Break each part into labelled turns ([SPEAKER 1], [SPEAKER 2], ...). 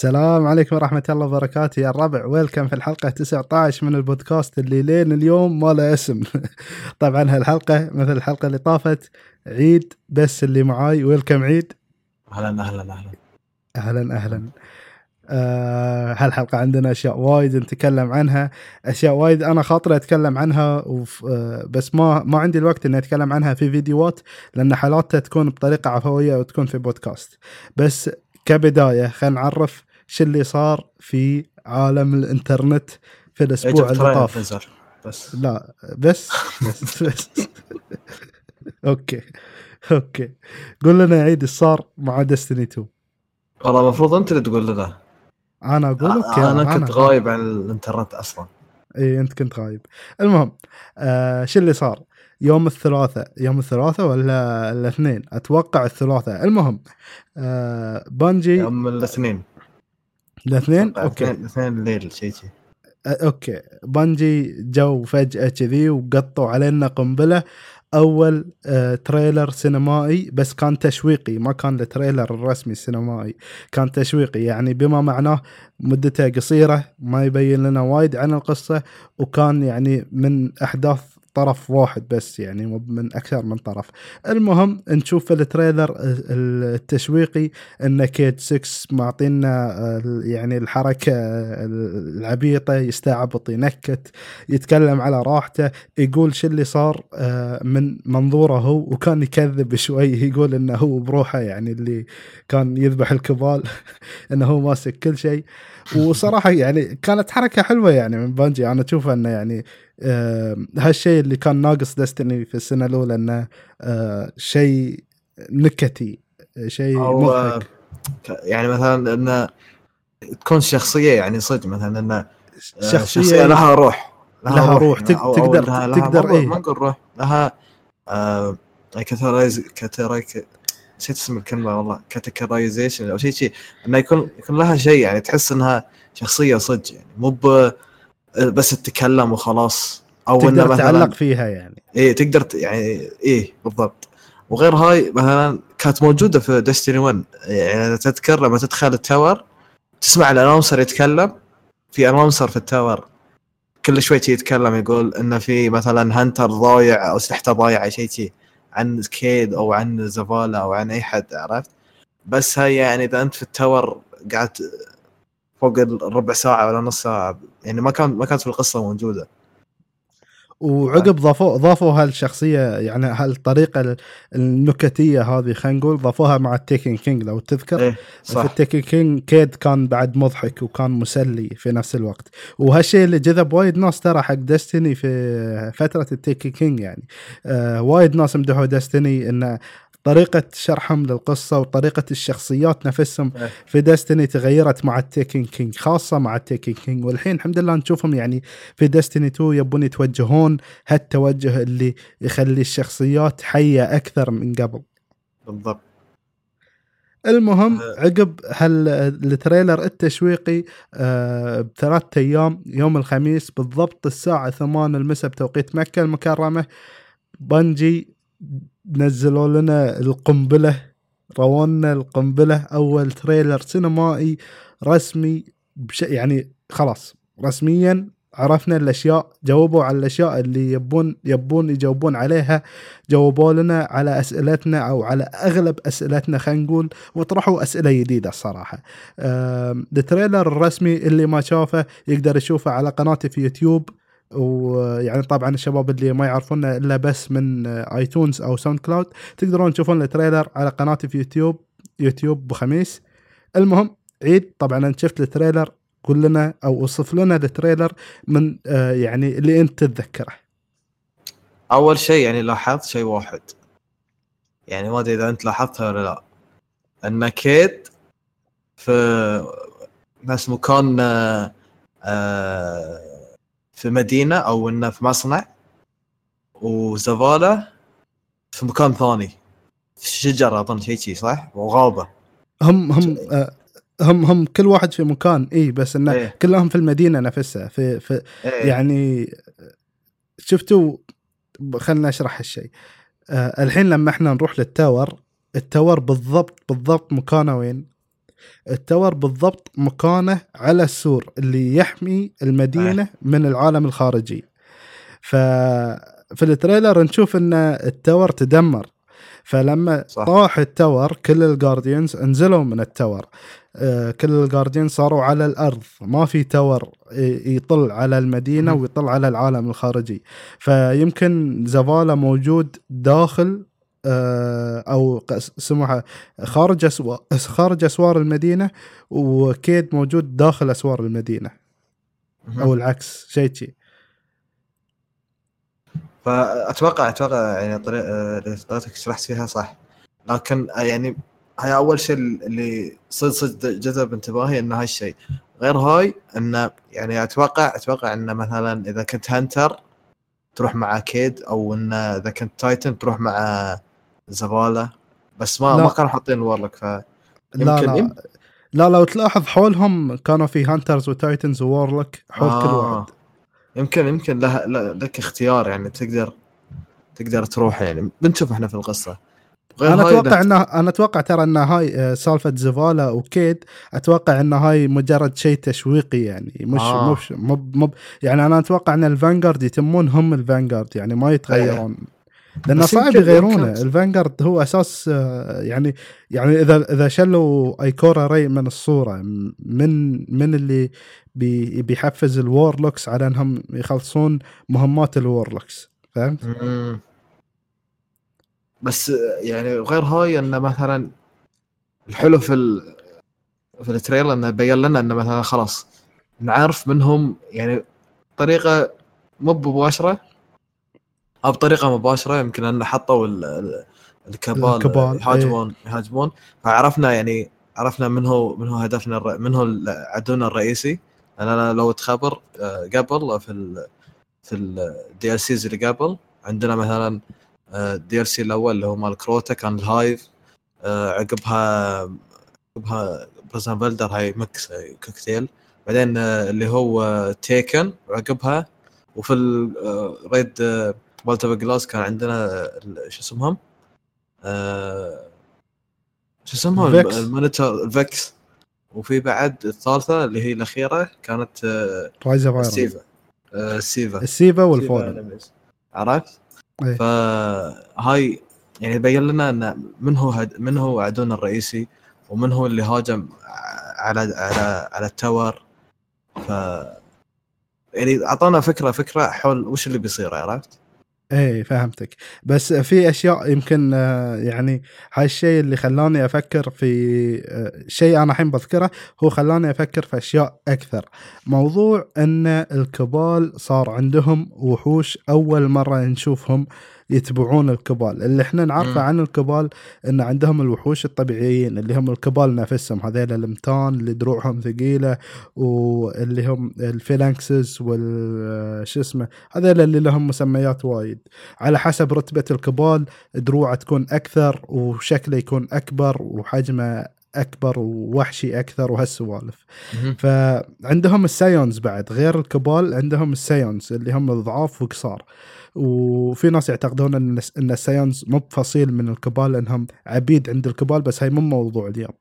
[SPEAKER 1] السلام عليكم ورحمة الله وبركاته. يا الربع ويلكم في الحلقة 19 من البودكاست اللي لين اليوم ما له اسم. طبعا هالحلقة مثل الحلقة اللي طافت عيد بس اللي معاي. ويلكم عيد.
[SPEAKER 2] أهلا أهلا أهلا.
[SPEAKER 1] أهلا أهلا. آه هالحلقة عندنا أشياء وايد نتكلم عنها. أشياء وايد أنا خاطري أتكلم عنها وف آه بس ما ما عندي الوقت إني أتكلم عنها في فيديوهات لأن حالاتها تكون بطريقة عفوية وتكون في بودكاست. بس كبداية خلينا نعرف شو اللي صار في عالم الإنترنت في
[SPEAKER 2] الأسبوع
[SPEAKER 1] اللي طاف؟
[SPEAKER 2] بس.
[SPEAKER 1] لا بس بس, بس. okay okay. قول لنا عيد إيش صار مع Destiny 2
[SPEAKER 2] والله المفروض أنت اللي تقول لنا.
[SPEAKER 1] أنا أقول okay
[SPEAKER 2] أنا كنت غايب عن الإنترنت أصلا.
[SPEAKER 1] إي أنت كنت غايب. المهم آه شو اللي صار؟ يوم الثلاثاء يوم الثلاثاء ولا الاثنين؟ أتوقع الثلاثاء المهم آه Bungie
[SPEAKER 2] يوم الاثنين.
[SPEAKER 1] الاثنين؟ okay.
[SPEAKER 2] الاثنين الليل شيء شيء
[SPEAKER 1] okay. Bungie جو فجأة كذي وقطوا علينا قنبلة. أول آه trailer سينمائي بس كان تشويقي ما كان ال trailer الرسمي السينمائي. كان تشويقي يعني بما معناه مدته قصيرة ما يبين لنا وايد عن القصة وكان يعني من أحداث طرف واحد بس يعني من أكثر من طرف. المهم نشوف ال trailer التشويقي إن Cayde 6 معطينا يعني الحركة العبيطة يستعبط ينكت يتكلم على راحته يقول شو اللي صار آه، من منظوره هو وكان يكذب شوي يقول إنه هو بروحه يعني اللي كان يذبح ال Cabal إنه هو ماسك كل شيء. وصراحة يعني كانت حركة حلوة يعني من Bungie أنا أشوف إنه يعني آه هالشيء اللي كان ناقص Destiny في السنة الأولى إنه آه شيء نكتي شيء
[SPEAKER 2] أو
[SPEAKER 1] مضحك
[SPEAKER 2] يعني مثلا إنه تكون شخصية يعني صدق مثلا إنه آه،
[SPEAKER 1] شخصية-
[SPEAKER 2] شخصية لها روح
[SPEAKER 1] لها روح. تق-
[SPEAKER 2] أو- أو
[SPEAKER 1] تقدر-
[SPEAKER 2] لها- لها-
[SPEAKER 1] تقدر إيه.
[SPEAKER 2] ما نقول روح لها آه characterize نسيت اسم الكلمة والله كاتيكرايزيشن أو شيء شيء إنه يكون يكون لها شيء يعني تحس إنها شخصية صدق يعني. مو بس تتكلم وخلاص. أو إنه
[SPEAKER 1] تقدر
[SPEAKER 2] مثلا
[SPEAKER 1] تعلق فيها يعني.
[SPEAKER 2] إيه تقدر يعني إيه بالضبط. وغير هاي مثلا كانت موجودة في Destiny 1 يعني تذكر لما تدخل ال tower تسمع ال announcer يتكلم. في announcer في ال tower. كل شوي يتكلم يقول إنه في مثلا hunter ضايع أو اسلحته ضايعه شيء شي. عن Cayde أو عن Zavala أو عن أي حد عرفت؟ بس هاي يعني إذا أنت في ال tower قعدت فوق الربع ساعة ولا نص ساعة يعني ما كان ما كانت في القصة موجودة.
[SPEAKER 1] وعقب ضافوا ضافوا هالشخصية يعني هالطريقة ال- النكتية هذه خلينا نقول ضافوها مع ال Taken King لو تذكر. في
[SPEAKER 2] صح.
[SPEAKER 1] ال Taken King Cayde كان بعد مضحك وكان مسلي في نفس الوقت. وهالشيء اللي جذب وايد ناس ترى حق Destiny في فترة ال Taken King يعني. آه وايد ناس مدحوا Destiny ان طريقة شرحهم للقصة وطريقة الشخصيات نفسهم
[SPEAKER 2] إيه.
[SPEAKER 1] في Destiny تغيرت مع ال Taken King خاصة مع ال Taken King والحين الحمد لله نشوفهم يعني في Destiny 2 يبون يتوجهون هالتوجه اللي يخلي الشخصيات حية أكثر من قبل
[SPEAKER 2] بالضبط
[SPEAKER 1] المهم
[SPEAKER 2] أه.
[SPEAKER 1] عقب هال ال trailer التشويقي آه بثلاث أيام يوم الخميس بالضبط الساعة 8 المساء بتوقيت مكة المكرمة Bungie نزلوا لنا القنبلة رونا القنبلة أول trailer سينمائي رسمي بس يعني خلاص رسميا عرفنا الأشياء جاوبوا على الأشياء اللي يبون يبون يجاوبون عليها جاوبوا لنا على أسئلتنا أو على أغلب أسئلتنا خلينا نقول وطرحوا أسئلة جديدة الصراحة. ال trailer الرسمي اللي ما شافه يقدر يشوفه على قناتي في يوتيوب ويعني طبعا الشباب اللي ما يعرفونا إلا بس من iTunes أو SoundCloud تقدرون تشوفون ال trailer على قناتي في YouTube YouTube بخميس المهم عيد. طبعا أنا شفت ال trailer قول لنا أو اوصف لنا ال trailer من آه يعني اللي أنت تتذكره.
[SPEAKER 2] أول شيء يعني لاحظت شيء واحد. يعني ما أدري إذا أنت لاحظتها ولا لا. أن Cayde في نفس مكان آه، آه، في مدينة أو إنه في مصنع وزفاله في مكان ثاني. في شجرة أظن شيء شي صح؟ وغابة.
[SPEAKER 1] هم هم آه هم هم كل واحد في مكان اي بس إنه
[SPEAKER 2] إيه.
[SPEAKER 1] كلهم في المدينة نفسها. في في
[SPEAKER 2] إيه.
[SPEAKER 1] يعني شفتوا؟ خلنا اشرح هالشيء آه الحين لما إحنا نروح للتاور ال tower بالضبط بالضبط مكانه وين؟ ال tower بالضبط مكانه على السور اللي يحمي المدينة من العالم الخارجي. ففي ال trailer نشوف إن ال tower تدمر. فلما
[SPEAKER 2] صح.
[SPEAKER 1] طاح ال tower كل ال guardians انزلوا من ال tower. آه، كل ال guardians صاروا على الأرض. ما في tower يطل على
[SPEAKER 2] المدينة.
[SPEAKER 1] ويطل على العالم الخارجي. فيمكن زفالا موجود داخل آه، أو قس- سموها خارج اسوار خارج أسوار المدينة وكيد موجود داخل أسوار المدينة. أو العكس شيء شي.
[SPEAKER 2] فاتوقع أتوقع يعني اللي طريقتك شرحت فيها صح. لكن يعني هاي أول شيء اللي صدق صدق جذب انتباهي انه هاي الشيء. غير هاي انه يعني أتوقع أتوقع انه مثلا إذا كنت Hunter تروح مع Cayde أو انه إذا كنت Titan تروح مع زبالة بس ما
[SPEAKER 1] لا.
[SPEAKER 2] ما كانوا حاطين ال Warlock ف
[SPEAKER 1] لا لا. لا لو تلاحظ حولهم كانوا في Hunters و Titans و Warlock حول كل
[SPEAKER 2] آه.
[SPEAKER 1] واحد.
[SPEAKER 2] يمكن يمكن له له- لك اختيار يعني تقدر تقدر تروح يعني. بنشوف إحنا في القصة. غير أنا
[SPEAKER 1] أتوقع
[SPEAKER 2] إذا-
[SPEAKER 1] ان أنا أتوقع ترى إن هاي آه، سالفة Zavala و Cayde أتوقع إن هاي مجرد شيء تشويقي يعني. مش
[SPEAKER 2] آه.
[SPEAKER 1] مش مب مب يعني أنا أتوقع إن ال Vanguard يتمون هم ال Vanguard يعني ما يتغيرون.
[SPEAKER 2] لأنه
[SPEAKER 1] صعب يغيرونه
[SPEAKER 2] ال
[SPEAKER 1] Vanguard هو أساس آه، يعني يعني إذا إذا شلوا Ikora Rey من الصورة من من اللي بي بيحفز ال Warlocks على إنهم يخلصون مهمات ال Warlocks
[SPEAKER 2] فهمت؟ بس يعني غير هاي إنه مثلا الحلو في ال... في التريلر إنه بين لنا إنه مثلا خلاص نعرف منهم يعني طريقة مو مباشرة أو بطريقة مباشرة يمكن ان حطوا ال... ال- الكبال
[SPEAKER 1] الكبال،
[SPEAKER 2] يهاجمون يهاجمون فعرفنا يعني عرفنا من هو من هو هدفنا الر... من هو عدونا الرئيسي. أنا لو تخبر آه، قبل في ال... في ال DLCs اللي قبل عندنا مثلا ال DLC الأول اللي هو مال Crota كان ال Hive. آه، عقبها عقبها Prison of Elders هاي mix cocktail. بعدين آه، اللي هو Taken وعقبها وفي ال Raid Vault of Glass كان عندنا شو اسمهم؟ آه، شو اسمهم؟
[SPEAKER 1] Vex.
[SPEAKER 2] ال Minotaur ال Vex وفي بعد الثالثة اللي هي الأخيرة كانت آه،
[SPEAKER 1] Rise of
[SPEAKER 2] ال SIVA آه، السيفا
[SPEAKER 1] السيفا والفولن
[SPEAKER 2] عرفت؟
[SPEAKER 1] إيه.
[SPEAKER 2] فهاي يعني بين لنا إن من هو هد... من هو عدونا الرئيسي ومن هو اللي هاجم على على على التاور ف يعني أعطانا فكره فكرة حول وش اللي بيصير عرفت؟
[SPEAKER 1] إيه فهمتك. بس في أشياء يمكن آه، يعني الشيء اللي خلاني أفكر في آه، شيء أنا الحين بذكره هو خلاني أفكر في أشياء أكثر. موضوع إن الكبال صار عندهم وحوش أول مرة نشوفهم يتبعون الكبال. اللي إحنا نعرفه. عن الكبال إن عندهم الوحوش الطبيعيين اللي هم الكبال نفسهم هذيل المتان اللي دروعهم ثقيلة واللي هم الفيلانكسز وال شو اسمه هذول اللي لهم مسميات وايد. على حسب رتبة الكبال دروعه تكون أكثر وشكله يكون أكبر وحجمه أكبر ووحشي أكثر وهالسوالف. فعندهم ال Psions بعد. غير ال Cabal عندهم ال Psions اللي هم الضعاف وقصار. وفي ناس يعتقدون إن إن ال Psions مو بفصيل من ال Cabal لانهم عبيد عند ال Cabal بس هاي مو موضوع اليوم.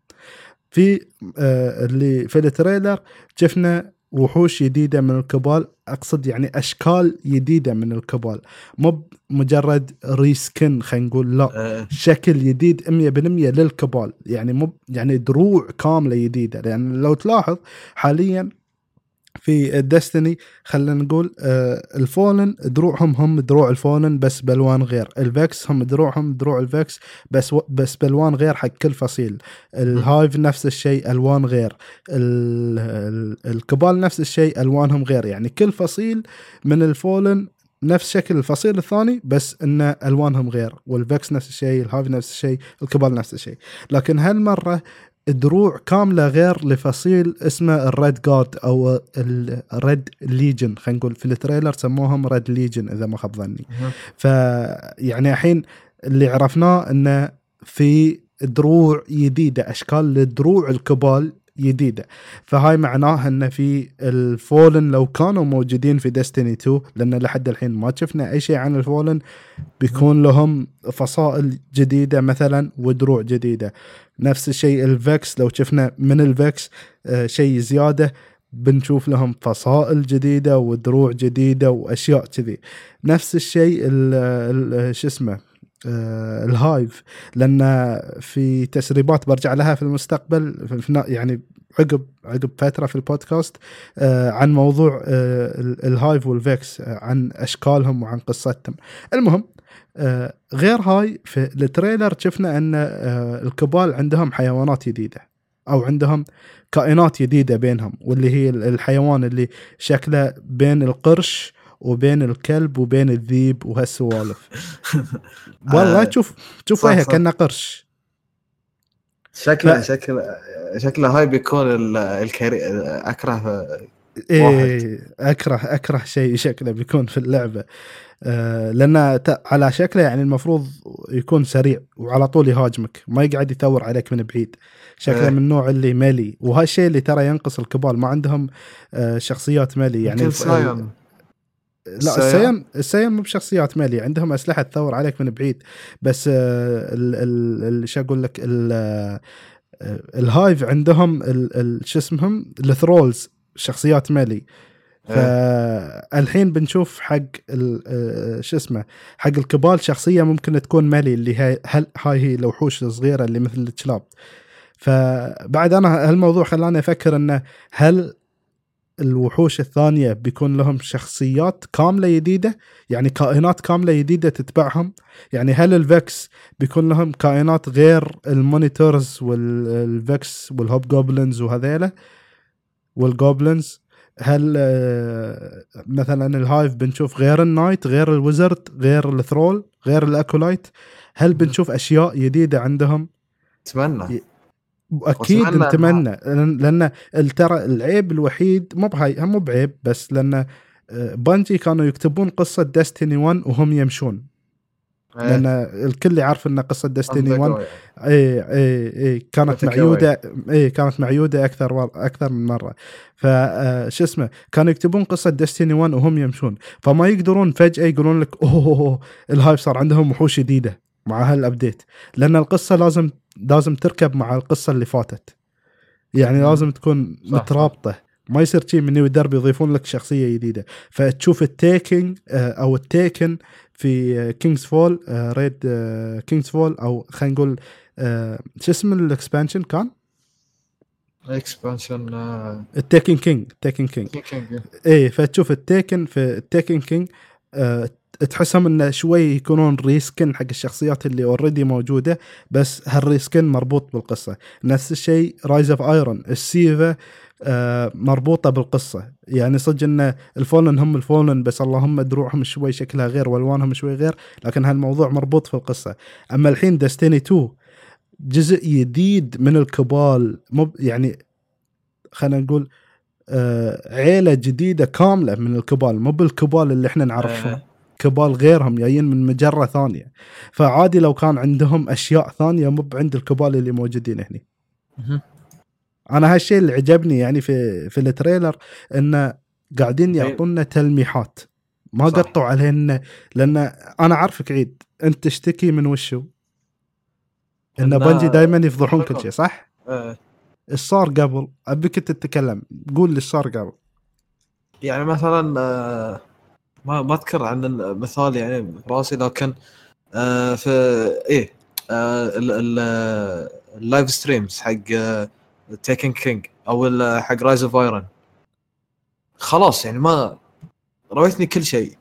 [SPEAKER 1] في آه اللي في ال trailer شفنا وحوش جديدة من ال Cabal. أقصد يعني أشكال جديدة من ال Cabal. مو مجرد reskin خلينا نقول لا.
[SPEAKER 2] آه،
[SPEAKER 1] شكل جديد 100% لل Cabal. يعني مو يعني دروع كاملة جديدة. لأن يعني لو تلاحظ حاليا في Destiny خلينا نقول آه ال Fallen دروعهم هم دروع ال Fallen بس بألوان غير. ال Vex هم دروعهم دروع ال Vex بس و بس بألوان غير حق كل فصيل. ال Hive نفس الشيء ألوان غير. ال ال ال Cabal نفس الشيء ألوانهم غير. يعني كل فصيل من ال Fallen نفس شكل الفصيل الثاني بس إن ألوانهم غير. وال Vex نفس الشيء ال Hive نفس الشيء ال Cabal نفس الشيء. لكن هالمرة دروع كاملة غير لفصيل اسمه ال Red Guard أو ال Red Legion خلينا نقول. في ال trailer سموهم Red Legion إذا ما خاب ظني. فيعني الحين اللي عرفناه إنه في دروع جديدة أشكال لدروع ال Cabal جديدة. فهاي معناها إن في ال Fallen لو كانوا موجودين في Destiny 2 لأن لحد الحين ما شفنا أي شيء عن ال Fallen بيكون لهم فصائل جديدة مثلا ودروع جديدة. نفس الشيء ال Vex لو شفنا من ال Vex آه، شيء زيادة بنشوف لهم فصائل جديدة ودروع جديدة وأشياء كذي. نفس الشيء ال- ال- شو اسمه؟ ال Hive لأن في تسريبات برجع لها في المستقبل يعني عقب عقب فترة في البودكاست آه، عن موضوع آه، ال- Hive وال Vex آه، عن أشكالهم وعن قصتهم. المهم آه، غير هاي في التريلر شفنا أن آه، الكبال عندهم حيوانات جديدة أو عندهم كائنات جديدة بينهم واللي هي ال- الحيوان اللي شكله بين القرش وبين الكلب وبين الذيب وهالسوالف. والله
[SPEAKER 2] آه،
[SPEAKER 1] تشوف تشوف
[SPEAKER 2] صح،
[SPEAKER 1] وجهه. كأنه قرش.
[SPEAKER 2] شكله
[SPEAKER 1] ف-
[SPEAKER 2] شكله شكله هاي بيكون ال- الكري أكره
[SPEAKER 1] إيه أكره أكره شيء شكله بيكون في اللعبة. آه لأن على شكله يعني المفروض يكون سريع وعلى طول يهاجمك. ما يقعد يثور عليك من بعيد. شكله
[SPEAKER 2] إيه.
[SPEAKER 1] من النوع اللي ملي. وهالشيء اللي ترى ينقص الكبال ما عندهم آه شخصيات ملي. يعني لا؟
[SPEAKER 2] السيان
[SPEAKER 1] السيان مو بشخصيات مالية عندهم أسلحة تثور عليك من بعيد. بس آه، شو أقول لك آه، ال Hive عندهم شو اسمهم؟ ال Thralls شخصيات melee. فالحين بنشوف حق آه، شو اسمه حق ال Cabal شخصية ممكن تكون melee اللي هاي هل هاي هي الوحوش الصغيرة اللي مثل الكلاب فبعد أنا هالموضوع خلاني أفكر إنه هل الوحوش الثانية بيكون لهم شخصيات كاملة جديده يعني كائنات كاملة جديده تتبعهم. يعني هل ال Vex بيكون لهم كائنات غير ال Minotaurs وال Vex وال Hobgoblins وهذيلا؟ وال Goblins هل آه، مثلا ال Hive بنشوف غير ال Knight غير ال Wizard غير ال Thrall غير ال Acolyte هل بنشوف أشياء جديده عندهم؟ أتمنى.
[SPEAKER 2] أكيد
[SPEAKER 1] نتمنى لأن ترى العيب الوحيد مو بهاي مو بعيب بس لأن آه، Bungie كانوا يكتبون قصة Destiny 1 وهم يمشون
[SPEAKER 2] إيه.
[SPEAKER 1] لأن الكل يعرف إن قصة Destiny 1
[SPEAKER 2] أصدقائي.
[SPEAKER 1] اي اي اي كانت. معيوده اي كانت معيودة أكثر أكثر من مرة ف آه، شو اسمه كانوا يكتبون قصة Destiny 1 وهم يمشون فما يقدرون فجأة يقولون لك أوه, ال Hive صار عندهم وحوش جديدة مع هال update لأن القصة لازم لازم تركب مع القصة اللي فاتت يعني. لازم تكون
[SPEAKER 2] صح،.
[SPEAKER 1] مترابطة ما يصير شيء من الدرب يضيفون لك شخصية جديدة فتشوف ال Taken King آه، أو ال Taken في King's Fall raid King's Fall أو خلينا نقول آه، شو اسم ال expansion كان؟
[SPEAKER 2] expansion ال
[SPEAKER 1] Taken King ال Taken
[SPEAKER 2] King.
[SPEAKER 1] إيه فتشوف ال Taken في ال Taken King تحسهم انه شوي يكونون reskin حق الشخصيات اللي already موجودة بس هال reskin مربوط بالقصة. نفس الشيء Rise of Iron ال SIVA آه، مربوطة بالقصة. يعني صدق إن ال Fallen هم ال Fallen بس اللهم دروعهم شوي شكلها غير والوانهم شوي غير لكن هالموضوع مربوط في القصة أما الحين Destiny 2 جزء جديد من ال Cabal. مو يعني خلينا نقول آه، عيلة جديدة كاملة من ال Cabal. مو بال Cabal اللي إحنا نعرفهم
[SPEAKER 2] إيه.
[SPEAKER 1] كبال غيرهم جايين من مجرة ثانية فعادي لو كان عندهم أشياء ثانية مو عند الكبال اللي موجودين هنا. أنا هالشيء اللي عجبني يعني في في التريلر انه قاعدين
[SPEAKER 2] إيه.
[SPEAKER 1] يعطونا تلميحات ما
[SPEAKER 2] صح.
[SPEAKER 1] قطوا علينا لأن أنا عارفك عيد أنت تشتكي من وشو؟
[SPEAKER 2] إن
[SPEAKER 1] بنجي دائما يفضحون كل شيء صح؟
[SPEAKER 2] إيه.
[SPEAKER 1] إيش صار قبل؟ أبيك تتكلم قول لي إيش صار قبل
[SPEAKER 2] يعني مثلا آه، ما ما اذكر عن المثال يعني براسي لكن آه، في إيه آه، ال- ال- آه، ال live streams حق Taken King أو ال- حق Rise of Iron خلاص يعني ما رويتني كل شيء.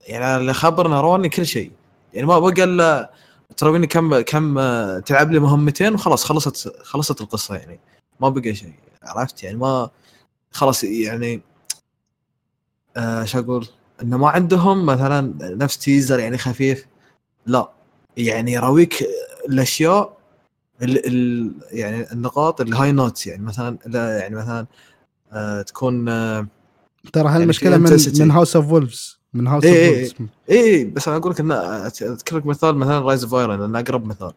[SPEAKER 2] يعني اللي خبرنا رواني كل شيء. يعني ما بقى إلا تراويني كم كم آه، تلعب لي مهمتين وخلاص خلصت خلصت القصة يعني. ما بقى شيء عرفت؟ يعني ما خلاص يعني آه شو أقول؟ إنه ما عندهم مثلا نفس teaser يعني خفيف. لا يعني يراويك الأشياء ال ال يعني النقاط ال high notes يعني. مثلا لا يعني مثلا آه تكون آه
[SPEAKER 1] ترى
[SPEAKER 2] يعني
[SPEAKER 1] هالمشكله
[SPEAKER 2] في
[SPEAKER 1] من. من House of Wolves من
[SPEAKER 2] House of
[SPEAKER 1] Wolves
[SPEAKER 2] اي بس أنا أقول لك إن اذكر لك مثال مثلا Rise of Iron لأنه أقرب مثال.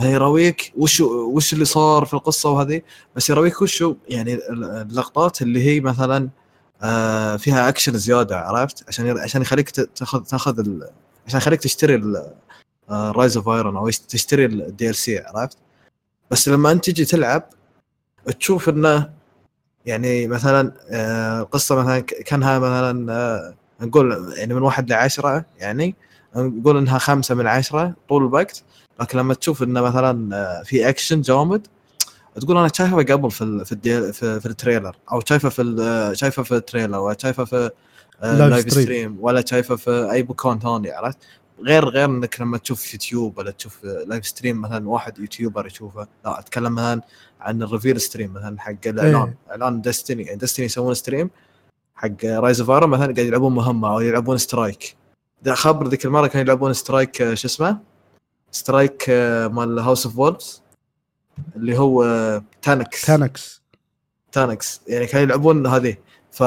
[SPEAKER 2] يراويك وش وش اللي صار في القصة وهذه بس يراويك وش يعني اللقطات اللي هي مثلا آه فيها اكشن زيادة عرفت؟ عشان عشان يخليك تاخذ تاخذ ال... عشان يخليك تشتري Rise of Iron أو تشتري ال DLC عرفت؟ بس لما أنت تجي تلعب تشوف إنه يعني مثلا آه قصة مثلا كأنها مثلا آه نقول يعني من واحد لعشرة يعني نقول إنها خمسة من عشرة طول الوقت لكن لما تشوف إنه مثلا آه، في اكشن جامد تقول أنا شايفه قبل في في, في, في ال trailer أو شايفه في آه، شايفه في ال trailer ولا شايفه في live stream ولا شايفه في أي مكان ثاني عرفت؟ غير غير إنك لما تشوف يوتيوب ولا تشوف live stream مثلا واحد YouTuber يشوفه لا أتكلم مثلا عن ال reveal stream مثلا حق الاعلان إيه. اعلان Destiny يعني Destiny يسوون stream حق Rise of مثلا قاعد يلعبون مهمة أو يلعبون strike تخبر ذيك المرة كانوا يلعبون strike آه، شو اسمه؟ strike آه، مال House of Wolves اللي هو Taniks
[SPEAKER 1] Taniks
[SPEAKER 2] Taniks يعني كانوا يلعبون هذه. ف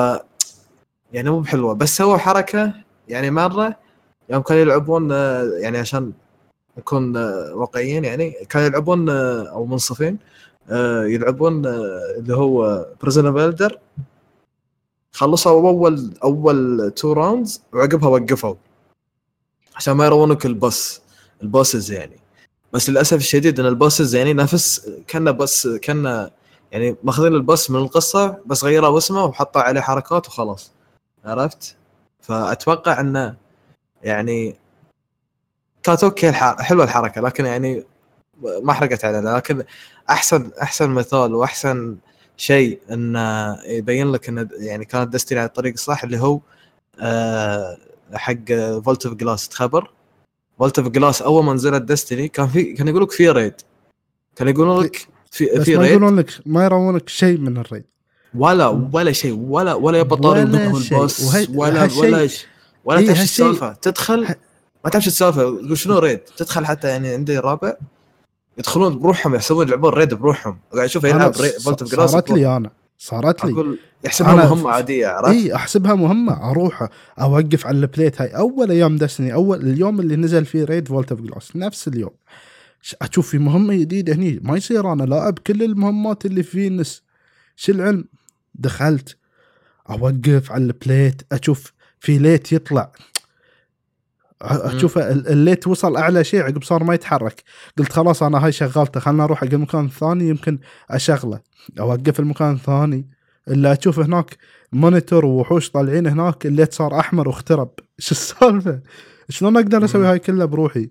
[SPEAKER 2] يعني مو بحلوة. بس سووا حركة يعني مرة يوم كانوا يلعبون يعني عشان نكون واقعيين يعني كانوا يلعبون أو منصفين يلعبون اللي هو Prison of Elders خلصوا أول أول two rounds وعقبها وقفوا. عشان ما يرونك ال boss ال bosses يعني. بس للأسف الشديد إن ال bosses يعني نفس كنا بس كنا يعني ماخذين ال boss من القصة بس غيروا اسمه وحطوا عليه حركات وخلاص عرفت؟ فأتوقع انه يعني كانت okay حلوة الحركة لكن يعني ما حرقت علينا لكن أحسن أحسن مثال وأحسن شيء انه يبين لك انه يعني كانت Destiny على الطريق الصح اللي هو أه حق Vault of Glass تخبر Vault of Glass أول ما نزلت Destiny كان في كان يقول لك في raid كان يقولون لك في في
[SPEAKER 1] raid ما يقولون لك ما يرونك شيء من ال raid.
[SPEAKER 2] ولا ولا شيء. ولا ولا يبقى طاري منهم ال boss ولا ولا شيء ولا تعرف السالفة. تدخل ما تعرف السالفة. يقول شنو raid تدخل حتى يعني عندي الربع يدخلون بروحهم يحسبون يلعبون raid بروحهم. قاعد أشوف يلعب Vault of Glass
[SPEAKER 1] صارت لي أنا. صارت لي.
[SPEAKER 2] أقول يحسبها مهمة عادية عرفت؟
[SPEAKER 1] إي أحسبها مهمة. أروح أوقف على ال plate هاي. أول أيام Destiny أول اليوم اللي نزل فيه raid Vault of Glass نفس اليوم. أشوف في مهمة جديدة هني. ما يصير أنا لاعب كل المهمات اللي في فينس شو العلم؟ دخلت أوقف على ال plate أشوف في light يطلع. أشوف ال light وصل أعلى شيء عقب صار ما يتحرك. قلت خلاص أنا هاي شغلته خلنا أروح حق المكان الثاني يمكن أشغله. أوقف المكان الثاني. إلا أشوف هناك Minotaur ووحوش طالعين هناك ال light صار أحمر واخترب. شو السالفة؟ شلون أقدر أسوي هاي كلها بروحي؟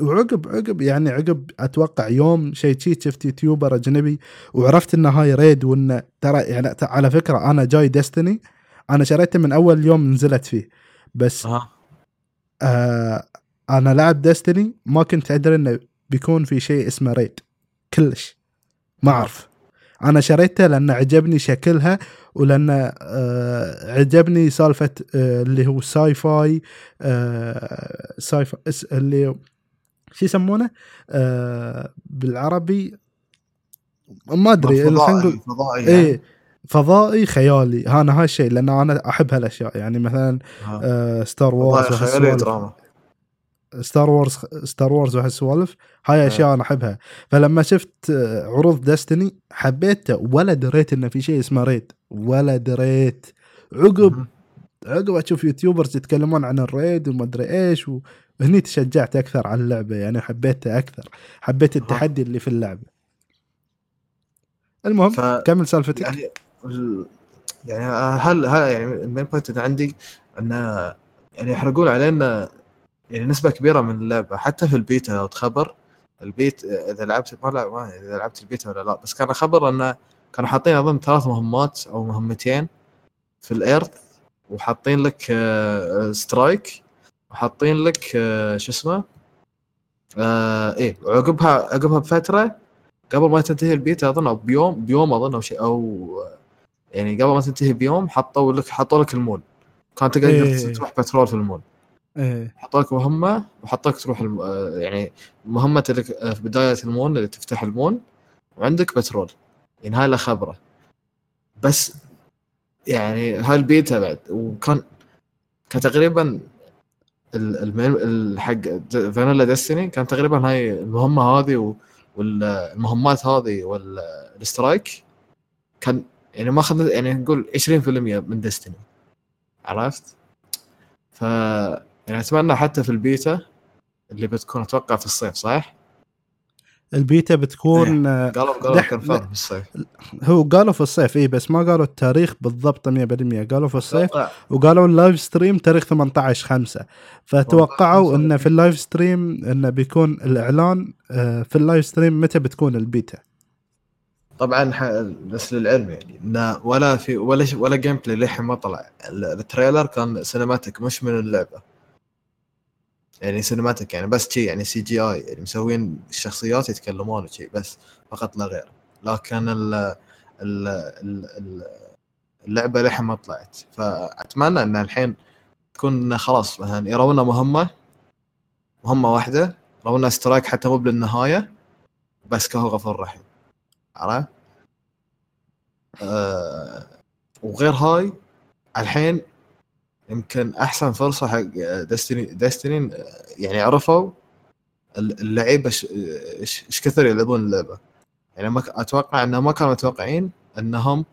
[SPEAKER 1] وعقب عقب يعني عقب أتوقع يوم شيء شي شفت يوتيوبر أجنبي وعرفت ان هاي raid وان ترى يعني على فكرة أنا جاي Destiny أنا شريته من أول يوم نزلت فيه. بس أه. آه أنا لاعب Destiny ما كنت أدري إنه بيكون في شيء اسمه raid كلش. ما أعرف. أنا شريته لأن عجبني شكلها ولأن آه عجبني سالفة آه اللي هو sci-fi آه sci-fi اللي شو يسمونه؟ آه بالعربي ما أدري
[SPEAKER 2] فضائي فضائي
[SPEAKER 1] يعني. فضائي خيالي. أنا هاي الشيء لأن أنا أحب هالأشياء. يعني مثلا آه. Star Wars
[SPEAKER 2] خيالي دراما.
[SPEAKER 1] Star Wars Star Wars وهالسوالف. هاي أشياء أنا أحبها. فلما شفت آه، عروض Destiny حبيته. ولا دريت انه في شيء اسمه raid ولا دريت. عقب عقب أشوف YouTubers يتكلمون عن ال raid وما أدري إيش وهني تشجعت أكثر على اللعبة. يعني حبيتها أكثر. حبيت التحدي اللي في اللعبة. المهم ف... كمل سالفتك.
[SPEAKER 2] يعني يعني هل هل يعني ال main point اللي عندي انه يعني يحرقون علينا يعني نسبة كبيرة من اللعبه حتى في البيتا لو تخبر البيت إذا لعبت ما لا ما إذا لعبت البيتا ولا لا بس كان خبر انه كانوا حاطين أظن ثلاث مهمات أو مهمتين في ال Earth وحاطين لك strike آه، وحاطين لك آه، شو اسمه آه إيه وعقبها عقبها بفترة قبل ما تنتهي البيتا أظن أو بيوم بيوم أظن أو شيء أو يعني قبل ما تنتهي بيوم حطوا لك حطوا لك ال Moon. كان تقدر إيه. تروح patrol في ال
[SPEAKER 1] Moon. إيه.
[SPEAKER 2] حطوا لك مهمة وحطوا لك تروح الم... يعني مهمة لك في بداية ال Moon اللي تفتح ال Moon وعندك patrol. يعني هاي له خبرة. بس يعني هاي البيتا بعد. وكان كان تقريبا الحق vanilla Destiny كان تقريبا هاي المهمة هذه والمهمات هذه وال strike كان يعني ما اخذ يعني نقول 20% من Destiny عرفت؟ ف يعني أتمنى حتى في البيتا اللي بتكون أتوقع في الصيف صح؟
[SPEAKER 1] البيتا بتكون
[SPEAKER 2] إيه. قالوا قالوا
[SPEAKER 1] دح-
[SPEAKER 2] confirm في الصيف.
[SPEAKER 1] هو قالوا في الصيف اي بس ما قالوا التاريخ بالضبط 100% قالوا في الصيف وقالوا ال live stream تاريخ 18 5 فتوقعوا انه في ال live stream إنه بيكون الإعلان آه، في ال live stream متى بتكون البيتا.
[SPEAKER 2] طبعا ح- بس للعلم يعني. انه ولا في ولا ش- ولا gameplay للحين ما طلع. ال- ال trailer كان cinematic مش من اللعبة. يعني cinematic يعني بس شي يعني CGI يعني مسوين الشخصيات يتكلمون وشي بس فقط لا غير. لكن ال ال ال اللعبة للحين ما طلعت. فأتمنى إن الحين تكون خلاص مثلا يرونا مهمة مهمة واحدة يرونا سترايك حتى مو بالنهاية بس كهو غفور رحيم عرفت؟ آه وغير هاي الحين يمكن أحسن فرصة حق ديستني ديستني يعني عرفوا اللعيبة إيش كثر يلعبون اللعبة. يعني ما أتوقع انهم ما كانوا متوقعين إنهم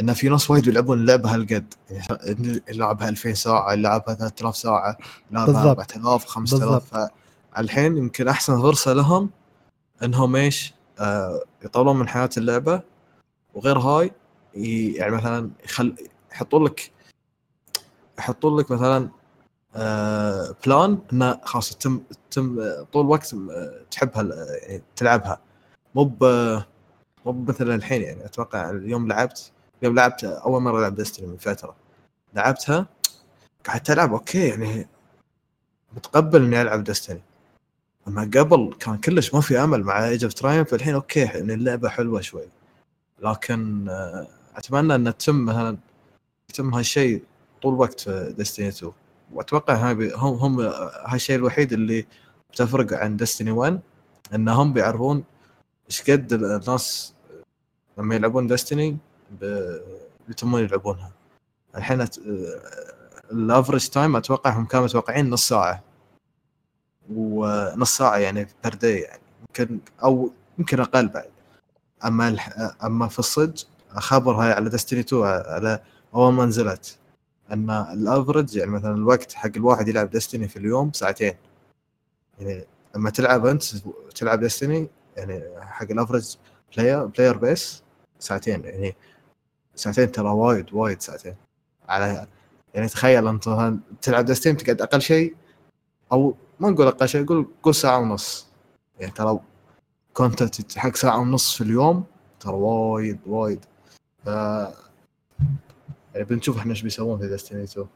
[SPEAKER 2] إن في ناس وايد يلعبون اللعبة هالقد. يعني يلعبها 2000 ساعة يلعبها 3000 ساعة يلعبها
[SPEAKER 1] بالضبط.
[SPEAKER 2] 4000 5000 فالحين يمكن أحسن فرصة لهم إنهم إيش؟ يطولون من حياة اللعبة وغير هاي يعني مثلا يخل يحطون لك يحطون لك مثلا آه plan إنه خلاص تم تم آه، طول الوقت آه، تحبها آه، يعني تلعبها. مو مو مثلا الحين يعني أتوقع اليوم لعبت يوم لعبت أول مرة ألعب Destiny من فترة. لعبتها قعدت ألعب أوكي يعني متقبل إني ألعب Destiny أما قبل كان كلش ما في أمل مع Age of Triumph الحين أوكي إن اللعبة حلوة شوي. لكن آه، أتمنى إن تتم مثلا يتم هالشيء طول الوقت في Destiny 2 وأتوقع هم هم هالشيء الوحيد اللي بتفرق عن Destiny 1 انهم بيعرفون إيش قد الناس لما يلعبون Destiny بيتمون يلعبونها. الحين أت- ال average time أتوقع هم كانوا متوقعين نص ساعة. ونص ساعة يعني per day يعني. يمكن أو يمكن أقل بعد. أما. أما في الصج خبر هاي على Destiny 2 على أول ما نزلت. ان ال average يعني مثلا الوقت حق الواحد يلعب Destiny في اليوم ساعتين. يعني لما تلعب أنت تلعب Destiny يعني حق ال average player player base ساعتين. يعني ساعتين ترى وايد وايد ساعتين. على يعني تخيل أنت تلعب Destiny تقعد أقل شيء أو ما نقول أقل شيء قول قول ساعة ونص. يعني ترى كنت تت- حق ساعة ونص في اليوم ترى وايد وايد. ف يعني بنشوف إحنا إيش بيسوون في ديستني 2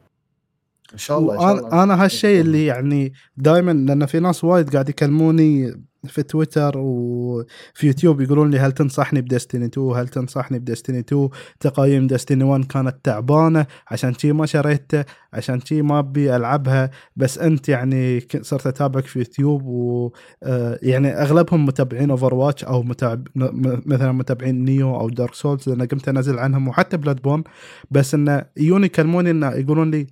[SPEAKER 2] إن شاء الله إن شاء الله.
[SPEAKER 1] أنا هالشيء اللي يعني دائما لأن في ناس وايد قاعد يكلموني في تويتر وفي يوتيوب يقولون لي هل تنصحني بدستني 2 هل تنصحني بدستني 2 تقايم دستني 1 كانت تعبانة عشان شي ما شريته عشان شي ما أبي ألعبها. بس أنت يعني صرت أتابعك في يوتيوب و آه، يعني أغلبهم متابعين Overwatch أو متابع مثلا متابعين Nioh أو Dark Souls لأن قمت أنزل عنهم وحتى Bloodborne بس انه يجون يكلموني انه يقولون لي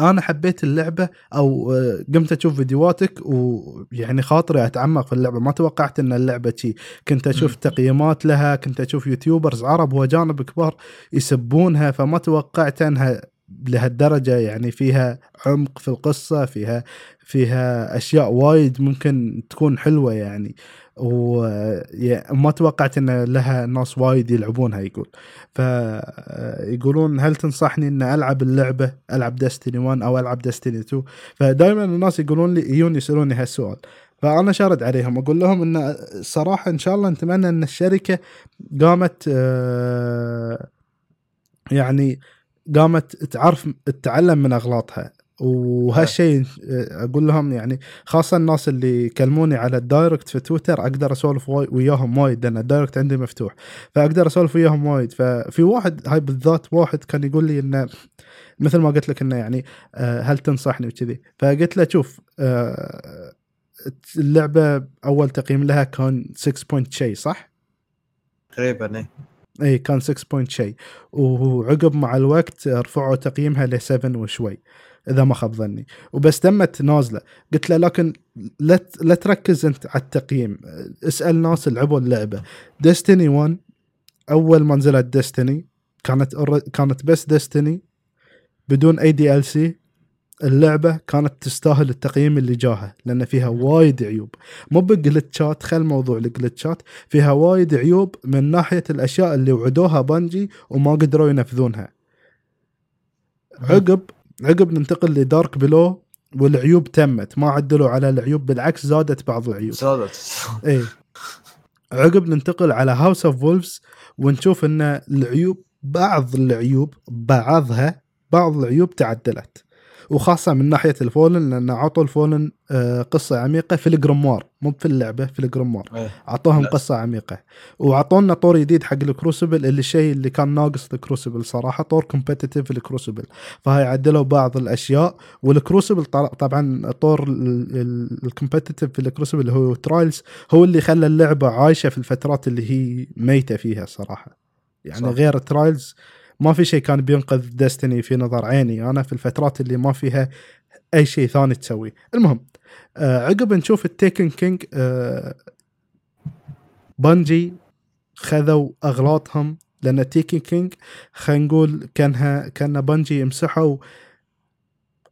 [SPEAKER 1] أنا حبيت اللعبة أو آه، قمت أشوف فيديوهاتك ويعني خاطري أتعمق في اللعبة. ما توقعت إن اللعبة شي. كنت
[SPEAKER 2] أشوف.
[SPEAKER 1] تقييمات لها كنت أشوف YouTubers عرب وأجانب كبار يسبونها فما توقعت إنها لهالدرجة يعني فيها عمق في القصة فيها فيها أشياء وايد ممكن تكون حلوة يعني. وما توقعت إن لها ناس وايد يلعبونها يقول. فيقولون هل تنصحني إن ألعب اللعبة ألعب دستني 1 أو ألعب دستني 2 فدائما الناس يقولون لي يجون يسألوني هالسؤال. فأنا شارد عليهم أقول لهم إن صراحة إن شاء الله نتمنى إن الشركة قامت آه، يعني قامت تعرف تتعلم من أغلاطها. وهالشيء أقول لهم يعني خاصة الناس اللي يكلموني على ال direct في تويتر أقدر أسولف وياهم وايد لأن ال direct عندي مفتوح فأقدر أسولف وياهم وايد. ففي واحد هاي بالذات واحد كان يقول لي إنه مثل ما قلت لك إنه يعني آه، هل تنصحني وكذي؟ فقلت له شوف آه، اللعبة أول تقييم لها كان 6 point شيء صح؟
[SPEAKER 2] تقريبا إيه.
[SPEAKER 1] إي كان 6 point شيء وعقب مع الوقت رفعوا تقييمها ل 7 وشوي. إذا ما خاب ظني. وبس تمت نازلة. قلت له لكن لا لا تركز أنت على التقييم. اسأل ناس لعبوا اللعبة. Destiny 1 أول ما نزلت Destiny كانت كانت بس Destiny بدون أي DLC اللعبة كانت تستاهل التقييم اللي جاها لأن فيها وايد عيوب. مو بجلتشات خل موضوع الجلتشات فيها وايد عيوب من ناحية الأشياء اللي وعدوها Bungie وما قدروا ينفذونها. عقب عقب ننتقل ل Dark Below والعيوب تمت ما عدلوا على العيوب بالعكس زادت بعض العيوب.
[SPEAKER 2] زادت.
[SPEAKER 1] إيه. عقب ننتقل على House of Wolves ونشوف إن العيوب بعض العيوب بعضها بعض العيوب تعدلت. وخاصة من ناحية ال Fallen لأن عطوا ال Fallen آه، قصة عميقة في ال Grimoire مو في اللعبة في ال
[SPEAKER 2] Grimoire
[SPEAKER 1] إيه.
[SPEAKER 2] أعطوهم.
[SPEAKER 1] قصة عميقة وأعطونا طور جديد حق ال Crucible اللي الشيء اللي كان ناقص ال Crucible صراحة طور competitive ال Crucible فهاي عدلوا بعض الأشياء وال Crucible طبعا طور ال competitive في ال Crucible اللي هو Trials هو اللي خلى اللعبة عايشة في الفترات اللي هي ميتة فيها صراحة يعني.
[SPEAKER 2] صح.
[SPEAKER 1] غير Trials ما في شيء كان بينقذ Destiny في نظري يعني. أنا في الفترات اللي ما فيها أي شيء ثاني تسويه المهم آه عقب نشوف ال Taken King آه Bungie خذوا أغلاطهم لأن Taken King خلينا نقول كانها كان Bungie يمسحوا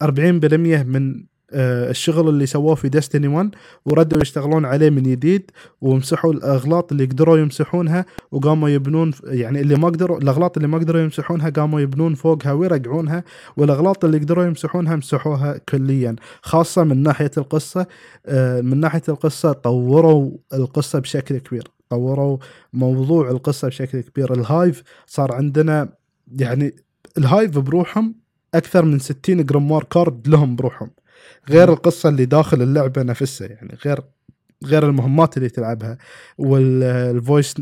[SPEAKER 1] 40% من الشغل اللي سووه في Destiny 1 وردوا يشتغلون عليه من جديد ومسحوا الأغلاط اللي قدروا يمسحونها وقاموا يبنون يعني اللي ما قدروا الأغلاط اللي ما قدروا يمسحونها قاموا يبنون فوقها ويرجعونها والأغلاط اللي قدروا يمسحونها مسحوها كليا خاصة من ناحية القصة. آه، من ناحية القصة طوروا القصة بشكل كبير طوروا موضوع القصة بشكل كبير. ال Hive صار عندنا يعني ال Hive بروحهم أكثر من 60 Grimoire card لهم بروحهم. غير القصة اللي داخل اللعبة نفسها يعني غير غير المهمات اللي تلعبها وال voice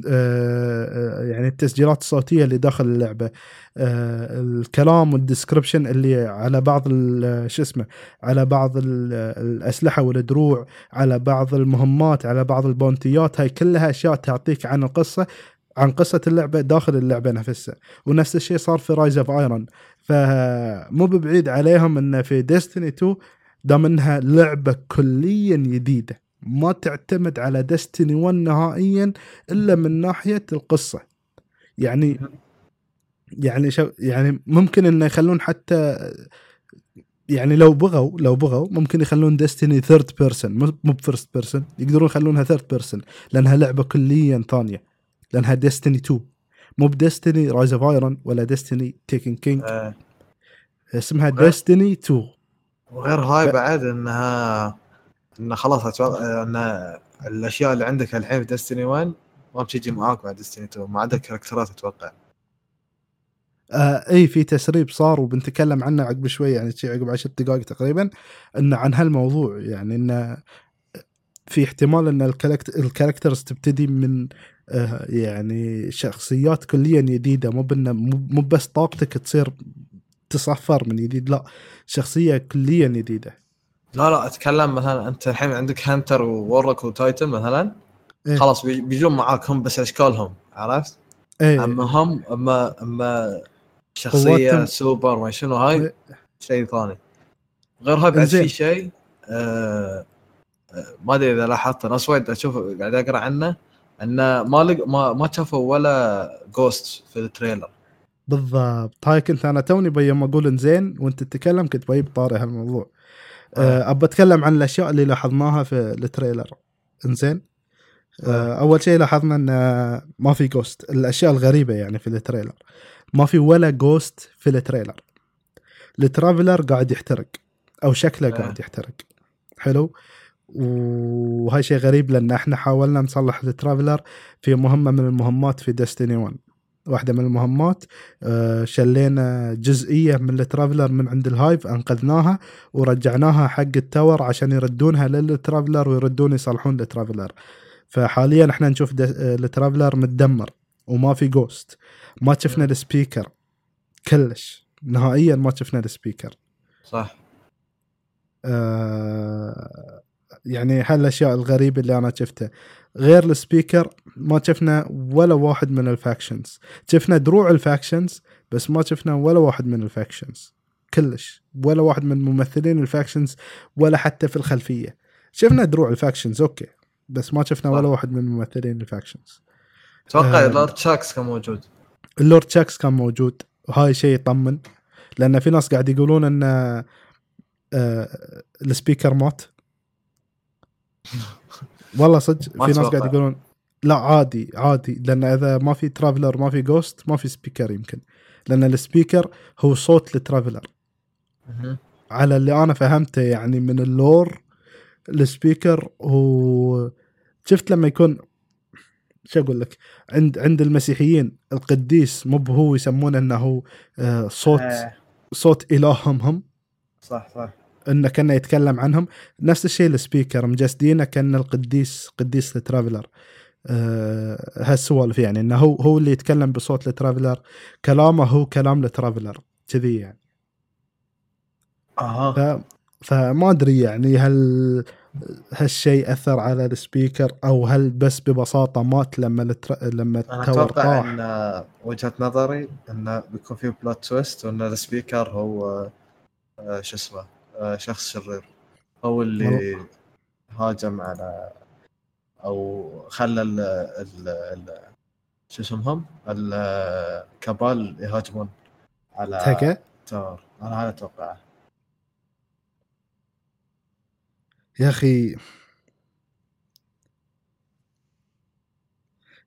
[SPEAKER 1] يعني التسجيلات الصوتية اللي داخل اللعبة آه، الكلام وال description اللي على بعض شو اسمه على بعض ال- الأسلحة والدروع على بعض المهمات على بعض البونتيات هاي كلها أشياء تعطيك عن القصة عن قصة اللعبة داخل اللعبة نفسها. ونفس الشيء صار في Rise of Iron فمو ببعيد عليهم إنه في Destiny 2 دام انها لعبة كليا جديدة ما تعتمد على Destiny 1 نهائيا إلا من ناحية القصة. يعني يعني شو يعني ممكن إنه يخلون حتى يعني لو بغوا لو بغوا ممكن يخلون Destiny third person مو ب first person يقدرون يخلونها third person لأنها لعبة كليا ثانية لأنها Destiny 2 مو ب Destiny Rise of Iron ولا Destiny Taken
[SPEAKER 2] King
[SPEAKER 1] اسمها Destiny 2
[SPEAKER 2] وغير هاي بعد انها إنه خلاص أتوقع إن الأشياء اللي عندك الحين في Destiny 1 ما بتجي معاك مع Destiny 2 ما عندك كاركترات أتوقع.
[SPEAKER 1] آه إي في تسريب صار وبنتكلم عنه عقب شوي يعني عقب عشر دقائق تقريبا ان عن هالموضوع يعني إنه في احتمال إن ال charact- ال characters تبتدي من آه يعني شخصيات كليا جديده مو مو بس طاقتك تصير تصفر من جديد لا شخصية كليا جديدة
[SPEAKER 2] لا لا أتكلم مثلا أنت الحين عندك Hunter و Warlock و Titan مثلا
[SPEAKER 1] إيه.
[SPEAKER 2] خلاص بي- بيجون معاك هم بس أشكالهم عرفت؟
[SPEAKER 1] إيه
[SPEAKER 2] أما هم أما أما شخصية
[SPEAKER 1] قواتهم.
[SPEAKER 2] سوبر ما شنو هاي
[SPEAKER 1] إيه.
[SPEAKER 2] شيء ثاني غير هاي بعد. في شيء آه آه، ما أدري إذا لاحظت ناس وايد أشوف قاعد أقرأ عنه إنه ما لق ما ما شافوا ولا Ghost في ال trailer
[SPEAKER 1] بالضبط. هاي كنت أنا توني بي يوم أقول إنزين وأنت تتكلم كنت بجيب طاري هالموضوع. أه. أبى أتكلم عن الأشياء اللي لاحظناها في ال trailer. إنزين؟ أه أول شيء لاحظنا إن ما في Ghost الأشياء الغريبة يعني في ال trailer. ما في ولا Ghost في ال trailer. ال Traveler قاعد يحترق أو شكله
[SPEAKER 2] آه.
[SPEAKER 1] قاعد يحترق. حلو؟ وهاي شيء غريب لأن إحنا حاولنا نصلح ال Traveler في مهمة من المهمات في Destiny 1 واحدة من المهمات آه، شلينا جزئية من ال Traveler من عند ال Hive أنقذناها ورجعناها حق ال Tower عشان يردونها لل Traveler ويردون يصلحون ال Traveler. فحاليا إحنا نشوف آه، ال Traveler متدمر وما في Ghost ما شفنا ال Speaker. كلش. نهائيا ما شفنا ال Speaker.
[SPEAKER 2] صح.
[SPEAKER 1] آه يعني هالأشياء الغريبة اللي أنا شفتها غير ال Speaker ما شفنا ولا واحد من ال Factions. شفنا دروع ال Factions بس ما شفنا ولا واحد من ال Factions. كلش. ولا واحد من ممثلين ال Factions ولا حتى في الخلفية. شفنا دروع ال Factions okay. بس ما شفنا ولا. واحد من ممثلين ال
[SPEAKER 2] Factions.
[SPEAKER 1] أتوقع آه.
[SPEAKER 2] لورد شاكس كان موجود.
[SPEAKER 1] ال Lord Shaxx كان موجود. وهاي شيء يطمن. لأن في ناس قاعد يقولون إن آه، ال Speaker مات. والله صدق في ناس. قاعد يقولون لا عادي عادي لأن إذا ما في Traveler ما في Ghost ما في Speaker يمكن. لأن ال Speaker هو صوت ال
[SPEAKER 2] Traveler.
[SPEAKER 1] على اللي أنا فهمته يعني من ال lore ال Speaker هو شفت لما يكون شو أقول لك؟ عند عند المسيحيين القديس مو هو يسمونه إنه آه، صوت
[SPEAKER 2] آه،
[SPEAKER 1] صوت إلههم هم.
[SPEAKER 2] صح صح.
[SPEAKER 1] إنه كانه يتكلم عنهم. نفس الشيء ال Speaker مجسدينه كان القديس قديس ال Traveler أه هالسوالف يعني إنه هو هو اللي يتكلم بصوت ال Traveler كلامه هو كلام ال Traveler كذي يعني.
[SPEAKER 2] أها.
[SPEAKER 1] ف فما أدري يعني هل هالشيء أثر على ال Speaker أو هل بس ببساطة مات لما ال
[SPEAKER 2] Tra...
[SPEAKER 1] لما
[SPEAKER 2] أنا
[SPEAKER 1] أتوقع
[SPEAKER 2] إن وجهة نظري إنه بيكون في plot twist وإن ال Speaker هو آه، شو اسمه شخص شرير. هو اللي هاجم على أو خلى ال ال ال شو اسمهم؟ ال Cabal يهاجمون على
[SPEAKER 1] تكا
[SPEAKER 2] ال Tower أنا هذا أتوقعه.
[SPEAKER 1] يا أخي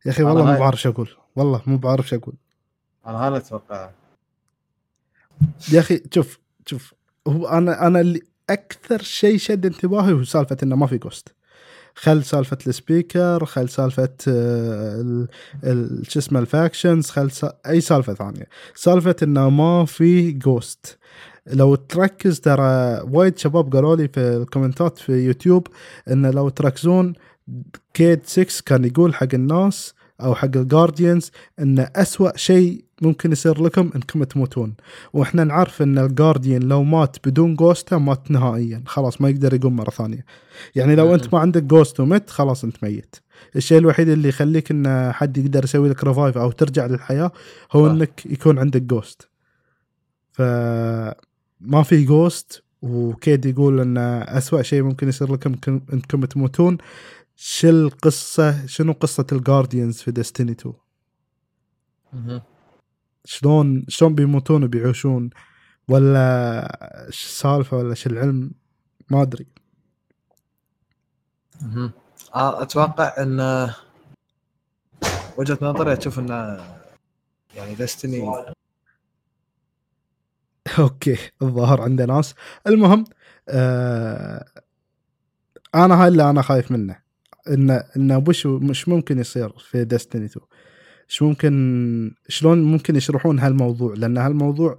[SPEAKER 1] يا
[SPEAKER 2] أخي
[SPEAKER 1] والله مو بعرف شو أقول. والله مو بعرف شو أقول.
[SPEAKER 2] أنا هذا أتوقعه.
[SPEAKER 1] يا أخي شوف شوف. هو أنا أنا اللي أكثر شيء شد انتباهي هو سالفة إنه ما في Ghost خل سالفة ال speaker خل سالفة آه، شو اسمه ال factions خل. أي سالفة ثانية سالفة إنه ما في ghost لو تركز ترى وايد شباب قالوا لي في ال comments ات في يوتيوب إنه لو تركزون Cayde 6 كان يقول حق الناس أو حق ال guardians ان أسوأ شيء ممكن يصير لكم انكم تموتون. وإحنا نعرف إن ال guardian لو مات بدون ghost ه مات نهائيا. خلاص ما يقدر يقوم مرة ثانية. يعني لو
[SPEAKER 2] مم.
[SPEAKER 1] أنت ما عندك ghost ومت خلاص أنت ميت. الشيء الوحيد اللي يخليك إن حد يقدر يسوي لك revive أو ترجع للحياة هو
[SPEAKER 2] صح.
[SPEAKER 1] إنك يكون عندك ghost ف ما في ghost و Cayde يقول إن أسوأ شيء ممكن يصير لكم إنكم تموتون. شو القصة شنو قصة ال guardians في Destiny 2
[SPEAKER 2] مهم.
[SPEAKER 1] شلون شلون بيموتون وبيعيشون؟ ولا ش السالفه ولا شو العلم؟ ما
[SPEAKER 2] أدري. آه، أتوقع إن وجهة نظري أشوف انه يعني ديستني
[SPEAKER 1] أوكي الظاهر عنده ناس. المهم آه أنا هاي اللي أنا خايف منه. انه انه وش مش ممكن يصير في ديستني 2 شو ممكن شلون ممكن يشرحون هالموضوع؟ لأن هالموضوع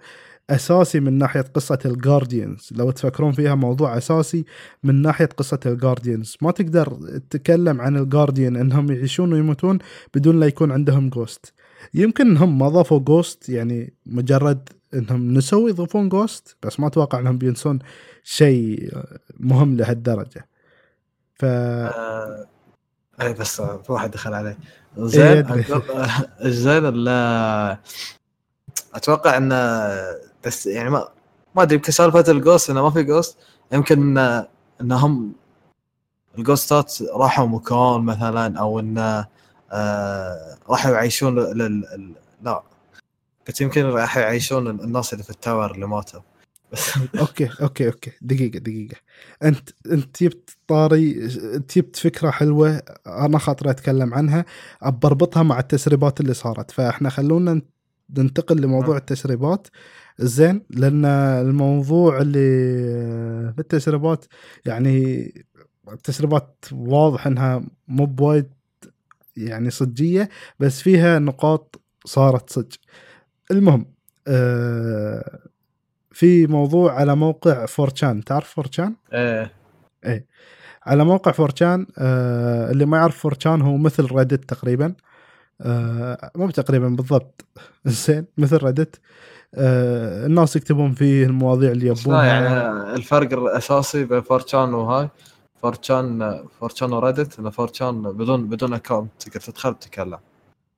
[SPEAKER 1] أساسي من ناحية قصة ال guardians لو تفكرون فيها موضوع أساسي من ناحية قصة ال guardians ما تقدر تتكلم عن ال guardian إنهم يعيشون ويموتون بدون لا يكون عندهم ghost يمكن إنهم ما ضافوا ghost يعني مجرد إنهم نسوا يضيفون ghost بس ما أتوقع إنهم بينسون شيء مهم لهالدرجة. ف
[SPEAKER 2] آه، اي بس واحد دخل علي.
[SPEAKER 1] إيه،
[SPEAKER 2] زين آه، زين ال- أتوقع إن بس يعني ما ما أدري يمكن سالفة ال ghost إنه ما في ghost يمكن إن- إنهم ال ghost ات راحوا مكان مثلا أو انه آه، راحوا يعيشون لا. قلت يمكن راح يعيشون الناس اللي في ال tower اللي ماتوا.
[SPEAKER 1] okay okay okay. دقيقة دقيقة. أنت أنت جبت طاري أنت جبت فكرة حلوة أنا خاطر أتكلم عنها بربطها مع التسريبات اللي صارت. فإحنا خلونا ننتقل لموضوع
[SPEAKER 2] آه.
[SPEAKER 1] التسريبات. زين لأن الموضوع اللي في التسريبات يعني التسريبات واضح إنها مو بوايد يعني صجية بس فيها نقاط صارت صج. المهم آه في موضوع على موقع 4chan. تعرف 4chan؟
[SPEAKER 2] إيه.
[SPEAKER 1] على موقع 4chan آه اللي ما يعرف 4chan هو مثل Reddit تقريبا. آه مو تقريبا بالضبط. زين مثل Reddit آه الناس يكتبون فيه المواضيع اللي
[SPEAKER 2] لا يعني
[SPEAKER 1] يبونها
[SPEAKER 2] الفرق الأساسي بين 4chan وهاي 4chan 4chan و Reddit إن 4chan بدون بدون account تقدر تدخل تتكلم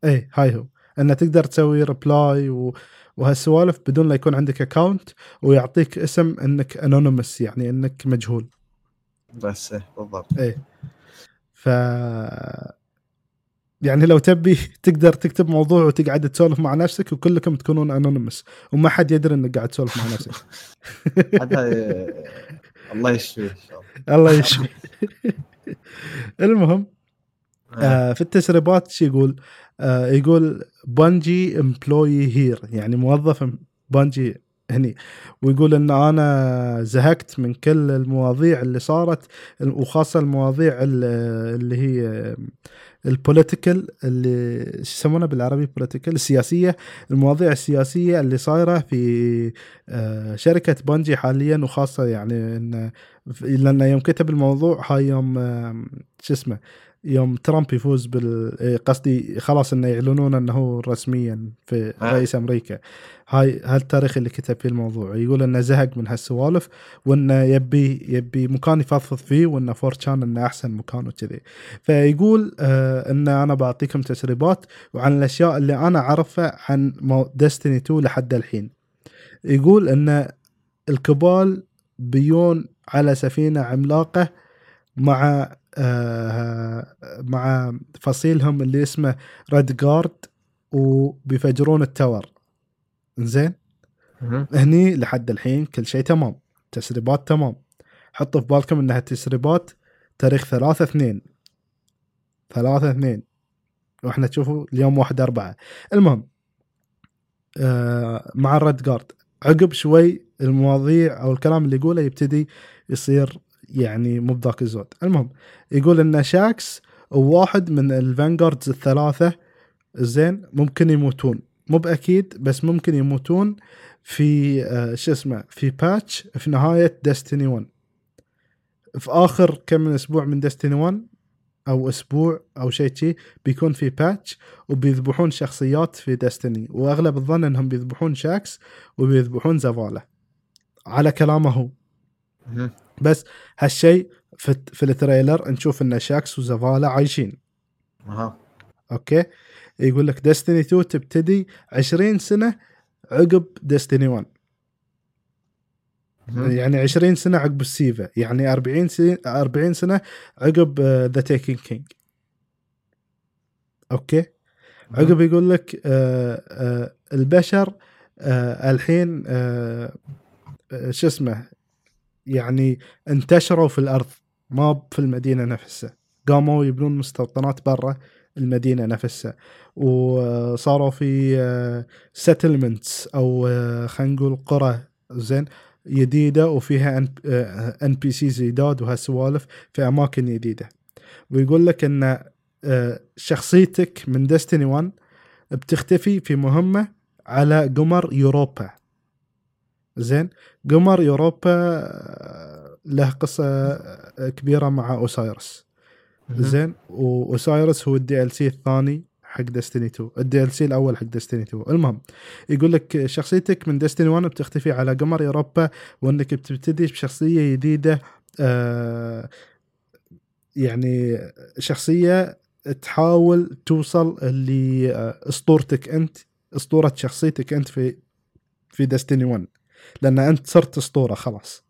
[SPEAKER 1] إيه هاي هو. انه تقدر تسوي reply و... وهالسوالف بدون لا يكون عندك account ويعطيك اسم إنك anonymous يعني إنك مجهول.
[SPEAKER 2] بس إيه بالضبط.
[SPEAKER 1] إيه. ف يعني لو تبي تقدر تكتب موضوع وتقعد تسولف مع نفسك وكلكم تكونون anonymous وما حد يدري إنك قاعد تسولف مع نفسك.
[SPEAKER 2] هذا إيه، الله يشفيه إن شاء
[SPEAKER 1] الله. يشفي المهم
[SPEAKER 2] الله
[SPEAKER 1] آه في التسريبات شو يقول آه يقول Bungie employee here يعني موظف Bungie هني. ويقول إن أنا زهقت من كل المواضيع اللي صارت وخاصة المواضيع ال- اللي هي ال political اللي يسمونها بالعربي political السياسية. المواضيع السياسية اللي صايرة في آه، شركة Bungie حاليا وخاصة يعني إن لأن يوم كتب الموضوع هاي يوم شو اسمه يوم ترامب يفوز بال إيه، قصدي خلاص إنه يعلنون إنه هو رسميا في
[SPEAKER 2] آه.
[SPEAKER 1] رئيس أمريكا. هاي هالتاريخ اللي كتب فيه الموضوع. يقول إنه زهق من هالسوالف وإنه يبي يبي مكان يفضفض فيه وإنه فورتشان إنه أحسن مكان وكذي. فيقول آه إن أنا بعطيكم تسريبات وعن الأشياء اللي أنا أعرفها عن ديستني 2 لحد الحين. يقول إن الكبال بيون على سفينة عملاقة مع مع فصيلهم اللي اسمه ريد جارد وبيفجرون التاور. زين. هني لحد الحين كل شيء تمام. تسريبات تمام. حطوا في بالكم إنها تسريبات تاريخ ثلاثة اثنين. ثلاثة اثنين. وإحنا تشوفوا اليوم واحد أربعة. المهم آه مع ال red guard عقب شوي المواضيع أو الكلام اللي يقوله يبتدي يصير يعني مو بذاك الزود. المهم يقول إن شاكس وواحد من ال vanguards الثلاثة. زين ممكن يموتون. مو بأكيد بس ممكن يموتون في آه شو اسمه في patch في نهاية Destiny 1 في آخر كم من أسبوع من Destiny 1 أو أسبوع أو شيء شي بيكون في patch وبيذبحون شخصيات في Destiny وأغلب الظن إنهم بيذبحون Shaxx وبيذبحون Zavala. على كلامه هو. بس هالشيء في, في ال trailer نشوف إن Shaxx و Zavala عايشين.
[SPEAKER 2] أها.
[SPEAKER 1] okay؟ يقول لك Destiny 2 تبتدي 20 سنة عقب Destiny 1
[SPEAKER 2] مهم.
[SPEAKER 1] يعني 20 سنة عقب ال SIVA يعني 40 سنه 40 سنة عقب The Taken King okay؟ عقب يقول لك آه آه البشر آه الحين آه، شو اسمه؟ يعني انتشروا في الأرض ما في المدينة نفسها. قاموا يبنون مستوطنات برا المدينة نفسها. وصاروا في settlements أو آه، خلينا نقول قرى زين جديده وفيها NPCs جداد وهالسوالف في أماكن جديده ويقول لك إن آه، شخصيتك من Destiny 1 بتختفي في مهمة على قمر يوروبا. زين. قمر يوروبا آه، له قصة آه، كبيرة مع
[SPEAKER 2] Osiris.
[SPEAKER 1] زين. و Osiris هو ال DLC الثاني حق Destiny 2 ال DLC الأول حق Destiny 2 المهم يقول لك شخصيتك من ديستني 1 بتختفي على قمر يوروبا وأنك بتبتدي بشخصية جديدة آه يعني شخصية تحاول توصل لأسطورتك أنت أسطورة شخصيتك أنت في في ديستني 1 لأن أنت صرت أسطورة خلاص.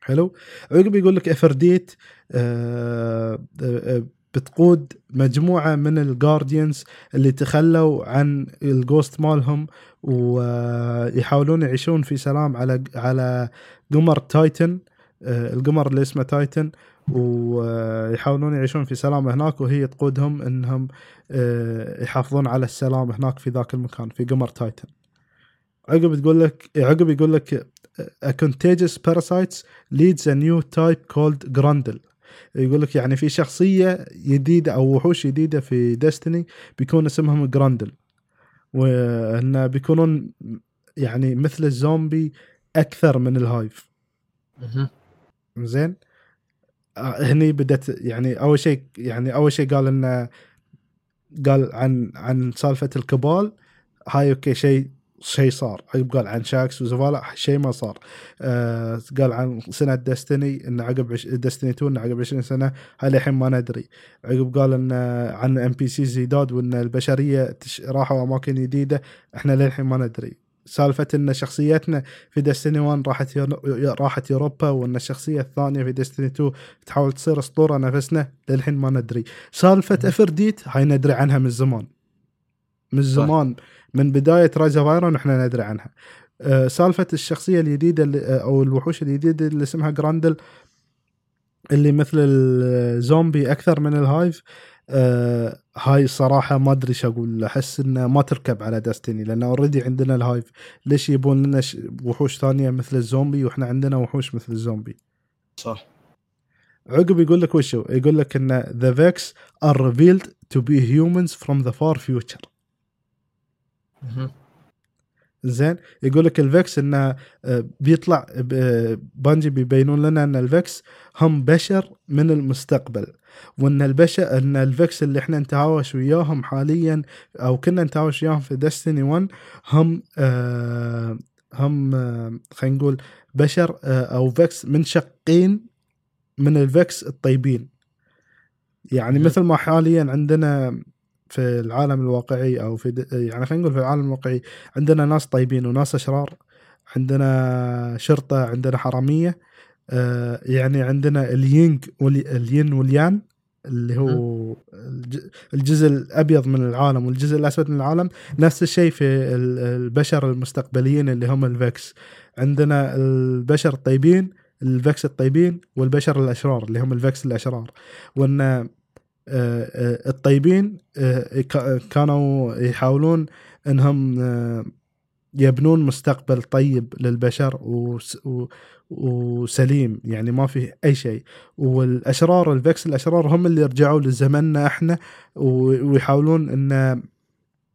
[SPEAKER 1] حلو؟ عقب يقول لك إفرديت آه، آه، بتقود مجموعة من الجارديانز اللي تخلوا عن ال ghost مالهم ويحاولون يعيشون في سلام على على قمر Titan آه، القمر اللي اسمه Titan ويحاولون يعيشون في سلام هناك وهي تقودهم إنهم آه، يحافظون على السلام هناك في ذاك المكان في قمر Titan. عقب تقول لك عقب يقول لك a contagious parasites leads a new type called Grendel يقول لك يعني في شخصية جديدة أو وحوش جديدة في Destiny بيكون اسمهم Grendel وأن بيكونون يعني مثل الزومبي أكثر من ال
[SPEAKER 2] Hive.
[SPEAKER 1] زين؟ هني بدت يعني أول شيء يعني أول شيء قال إنه قال عن عن سالفة ال Cabal. هاي أوكي شيء شيء صار. عقب قال عن Shaxx و Zavala شيء ما صار. آه قال عن سنة Destiny إن عقب عش... Destiny 2 إن عقب 20 سنة هاي الحين ما ندري. عقب قال إن عن NPC جداد وإن البشرية تش... راحوا أماكن جديدة إحنا للحين ما ندري. سالفة إن شخصيتنا في Destiny 1 راحت يو... راحت اوروبا وإن الشخصية الثانية في Destiny 2 تحاول تصير أسطورة نفسنا للحين ما ندري. سالفة إفرديت هاي ندري عنها من زمان. من زمان. من بداية Rise of Iron إحنا ندري عنها. آه، سالفة الشخصية الجديدة آه، أو الوحوش الجديدة اللي اسمها Grendel اللي مثل الزومبي أكثر من ال Hive آه هاي صراحة ما أدري إيش أقول أحس إنه ما تركب على Destiny لأن already عندنا ال Hive. ليش يبون لنا وحوش ثانية مثل الزومبي وإحنا عندنا وحوش مثل الزومبي؟
[SPEAKER 2] صح.
[SPEAKER 1] عقب يقول لك وشو؟ يقول لك إن vex are revealed to be humans from the far future.
[SPEAKER 2] مهم.
[SPEAKER 1] زين. يقول لك ال Vex انه آه، بيطلع ب- Bungie بيبينون لنا إن ال Vex هم بشر من المستقبل وإن البشر إن ال Vex اللي إحنا نتهاوش وياهم حاليا أو كنا نتهاوش وياهم في Destiny 1 هم آه هم آه خلينا نقول بشر آه أو Vex منشقين من ال Vex الطيبين. يعني. مثل ما حاليا عندنا في العالم الواقعي أو في يعني خلينا نقول في العالم الواقعي عندنا ناس طيبين وناس أشرار عندنا شرطة عندنا حرامية آه يعني عندنا ال ying والي ال yin وال yang اللي هو الج- الجزء الأبيض من العالم والجزء الأسود من العالم نفس الشيء في ال- البشر المستقبليين اللي هم ال Vex. عندنا البشر الطيبين ال Vex الطيبين والبشر الأشرار اللي هم ال Vex الأشرار. وإن الطيبين آه، كا- كانوا يحاولون إنهم آه، يبنون مستقبل طيب للبشر وسليم يعني ما فيه أي شيء. والأشرار ال Vex الأشرار هم اللي رجعوا لزمننا إحنا ويحاولون إن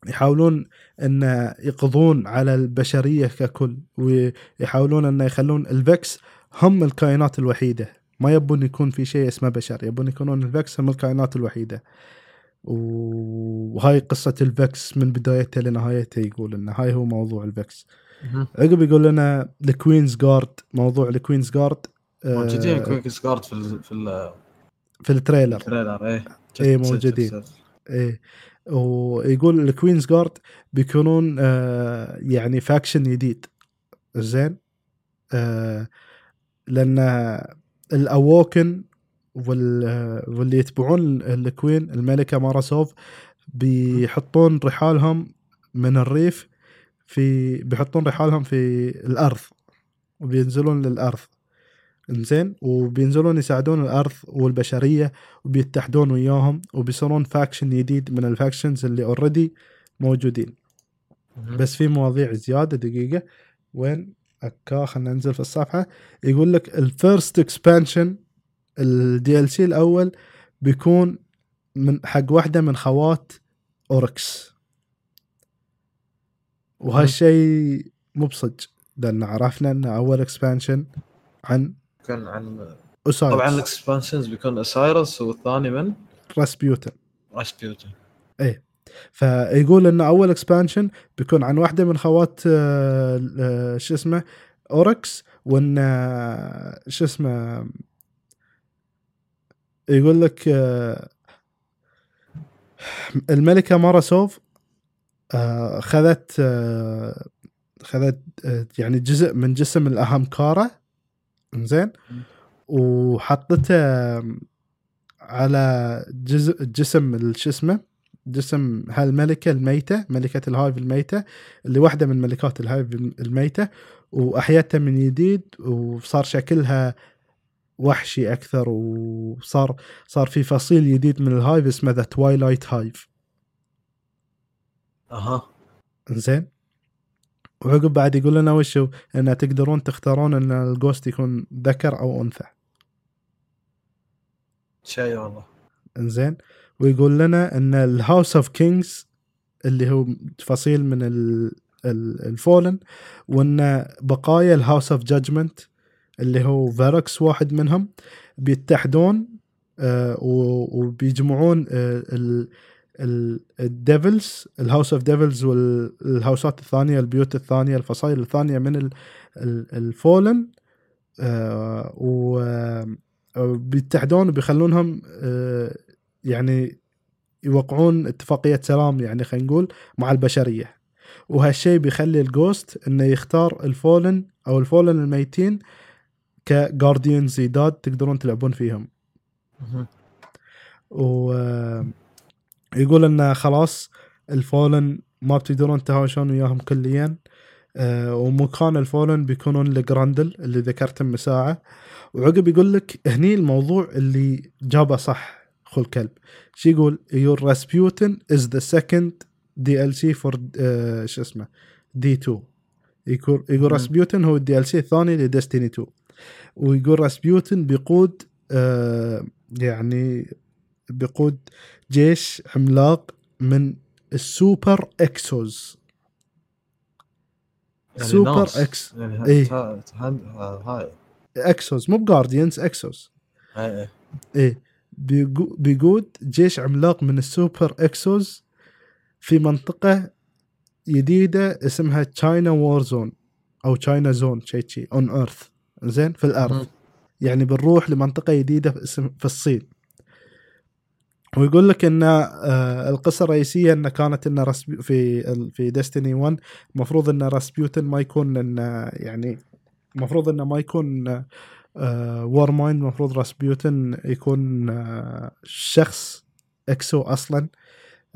[SPEAKER 1] يحاولون إن يقضون على البشرية ككل ويحاولون إن يخلون ال Vex هم الكائنات الوحيدة. ما يبون يكون في شيء اسمه بشر يبون يكونون ال Vex هم الكائنات الوحيدة. وهاي قصة ال Vex من بدايتها لنهايتها يقول إن هاي هو موضوع ال Vex
[SPEAKER 2] مهم.
[SPEAKER 1] عقب يقول لنا ال Queen's Guard موضوع ال Queen's Guard
[SPEAKER 2] موجودين كويك Guard في ال- في ال-
[SPEAKER 1] في ال
[SPEAKER 2] trailer. ال trailer
[SPEAKER 1] إيه.
[SPEAKER 2] جد-
[SPEAKER 1] موجودين. إيه. ويقول ال Queen's Guard بيكونون آه يعني faction جديد. زين؟ آه لأن ال Awoken وال واللي يتبعون ال Queen الملكة Mara Sov بيحطون رحالهم من ال Reef في بيحطون رحالهم في الأرض وبينزلون للأرض. إنزين؟ وبينزلون يساعدون الأرض والبشرية وبيتحدون وياهم وبيصيرون faction جديد من ال factions اللي already موجودين. بس في مواضيع زيادة دقيقة. وين؟ أكا خلينا ننزل في الصفحة. يقول لك ال first expansion ال DLC الأول بيكون من حق واحدة من خوات Oryx وهالشيء مو بصج لأن عرفنا ان أول expansion عن
[SPEAKER 2] كان عن
[SPEAKER 1] Osiris.
[SPEAKER 2] طبعا ال expansions بيكون Osiris والثاني من؟
[SPEAKER 1] Rasputin.
[SPEAKER 2] Rasputin.
[SPEAKER 1] فيقول إن أول expansion بيكون عن واحدة من خوات آه، آه، شو اسمه Oryx وإن آه، شو اسمه يقول لك الملكة Mara Sov خذت خذت يعني جزء من جسم ال Ahamkara. زين وحطته على جزء جسم شو اسمه جسم هالملكة الميتة ملكة ال Hive الميتة اللي واحدة من ملكات ال Hive الميتة واحيتها من جديد وصار شكلها وحشي أكثر وصار صار في فصيل جديد من ال Hive اسمه The Twilight Hive
[SPEAKER 2] أها.
[SPEAKER 1] زين وعقب بعد يقول لنا وشو إن تقدرون تختارون إن ال Ghost يكون ذكر أو أنثى.
[SPEAKER 2] شيء والله.
[SPEAKER 1] إنزين. ويقول لنا إن ال House of Kings اللي هو فصيل من ال- ال- ال Fallen وإن بقايا ال House of Judgment اللي هو Variks واحد منهم بيتحدون آه، وبيجمعون آه، ال- الديفلز الهاوس اوف ديفلز والهاوسات الثانية البيوت الثانية الفصائل الثانية من ال- ال- ال Fallen آه، و آه، بيتحدون وبيخلونهم يعني يوقعون اتفاقية سلام يعني خلينا نقول مع البشرية. وهالشيء بيخلي ال ghost إنه يختار ال Fallen أو ال Fallen الميتين ك guardians جداد تقدرون تلعبون فيهم. ويقول إنه خلاص ال Fallen ما بتقدرون تهاوشون وياهم كليا آه، ومكان ال Fallen بيكونون الجراندل اللي ذكرته من ساعه وعقب يقول لك هني الموضوع اللي جابه صح. خو الكلب. شو يقول your Rasputin is the second DLC for شو اسمه D 2 يقول يقول. راسبيوتن هو ال DLC الثاني ل Destiny 2 ويقول راسبيوتن بيقود آه يعني بيقود جيش عملاق من ال super Exos.
[SPEAKER 2] يعني
[SPEAKER 1] سوبر
[SPEAKER 2] ناس.
[SPEAKER 1] Exo
[SPEAKER 2] يعني ها- هاي.
[SPEAKER 1] Exos مو ب guardians Exos.
[SPEAKER 2] هاي إيه.
[SPEAKER 1] بيقو- بيقود جيش عملاق من ال super Exos في منطقة جديدة اسمها China war zone أو China zone شيء شيء on Earth زين؟ في
[SPEAKER 2] الأرض.
[SPEAKER 1] يعني بنروح لمنطقة جديدة في اسم في الصين. ويقول لك إن آه، القصة الرئيسية إن كانت إن رسبي في في Destiny 1 المفروض إن راسبيوتن ما يكون إن يعني المفروض انه ما يكون warmind المفروض راسبيوتن يكون آه، شخص Exo أصلا.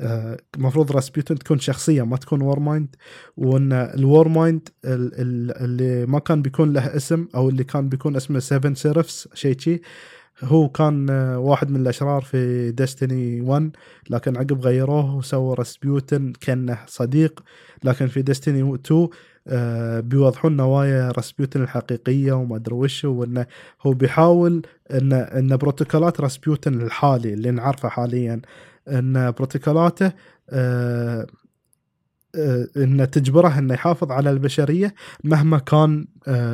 [SPEAKER 1] آه، المفروض راسبيوتن تكون شخصية ما تكون warmind وان ال warmind ال- ال- اللي ما كان بيكون له اسم أو اللي كان بيكون اسمه Seven Seraphs شيء شي. هو كان آه، واحد من الأشرار في Destiny 1 لكن عقب غيروه وسووا راسبيوتن كأنه صديق. لكن في ديستني 2 آه، بيوضحون نوايا راسبيوتن الحقيقية وما أدري وش وإنه هو بيحاول إن إن بروتوكولات راسبيوتن الحالي اللي نعرفه حاليا إن بروتوكولاته آه، إن تجبره إنه يحافظ على البشرية مهما كان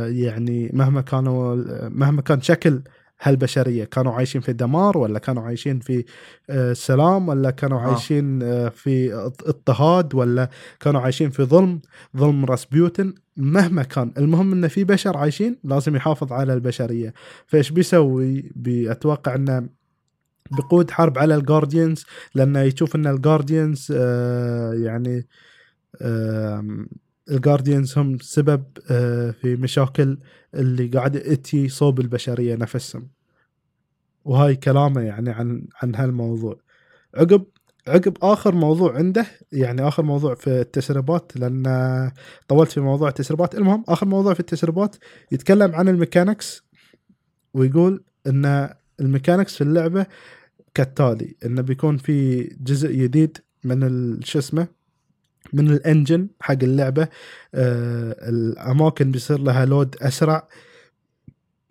[SPEAKER 1] يعني مهما كانوا مهما كان شكل هالبشرية كانوا عايشين في دمار ولا كانوا عايشين في آه، سلام ولا كانوا
[SPEAKER 2] آه.
[SPEAKER 1] عايشين آه، في اض- اضطهاد ولا كانوا عايشين في ظلم ظلم راسبيوتن مهما كان المهم انه في بشر عايشين لازم يحافظ على البشرية. فإيش بيسوي؟ بيتوقع إنه بيقود حرب على ال guardians لأنه يشوف إن ال guardians آه يعني ال guardians هم سبب آه في مشاكل اللي قاعد اتي صوب البشرية نفسهم. وهاي كلامه يعني عن عن هالموضوع. عقب عقب آخر موضوع عنده يعني آخر موضوع في التسريبات لأن طولت في موضوع التسريبات. المهم آخر موضوع في التسريبات يتكلم عن ال mechanics ويقول إن ال mechanics في اللعبة كالتالي انه بيكون في جزء جديد من شو اسمه من ال engine حق اللعبة آه الأماكن بيصير لها load أسرع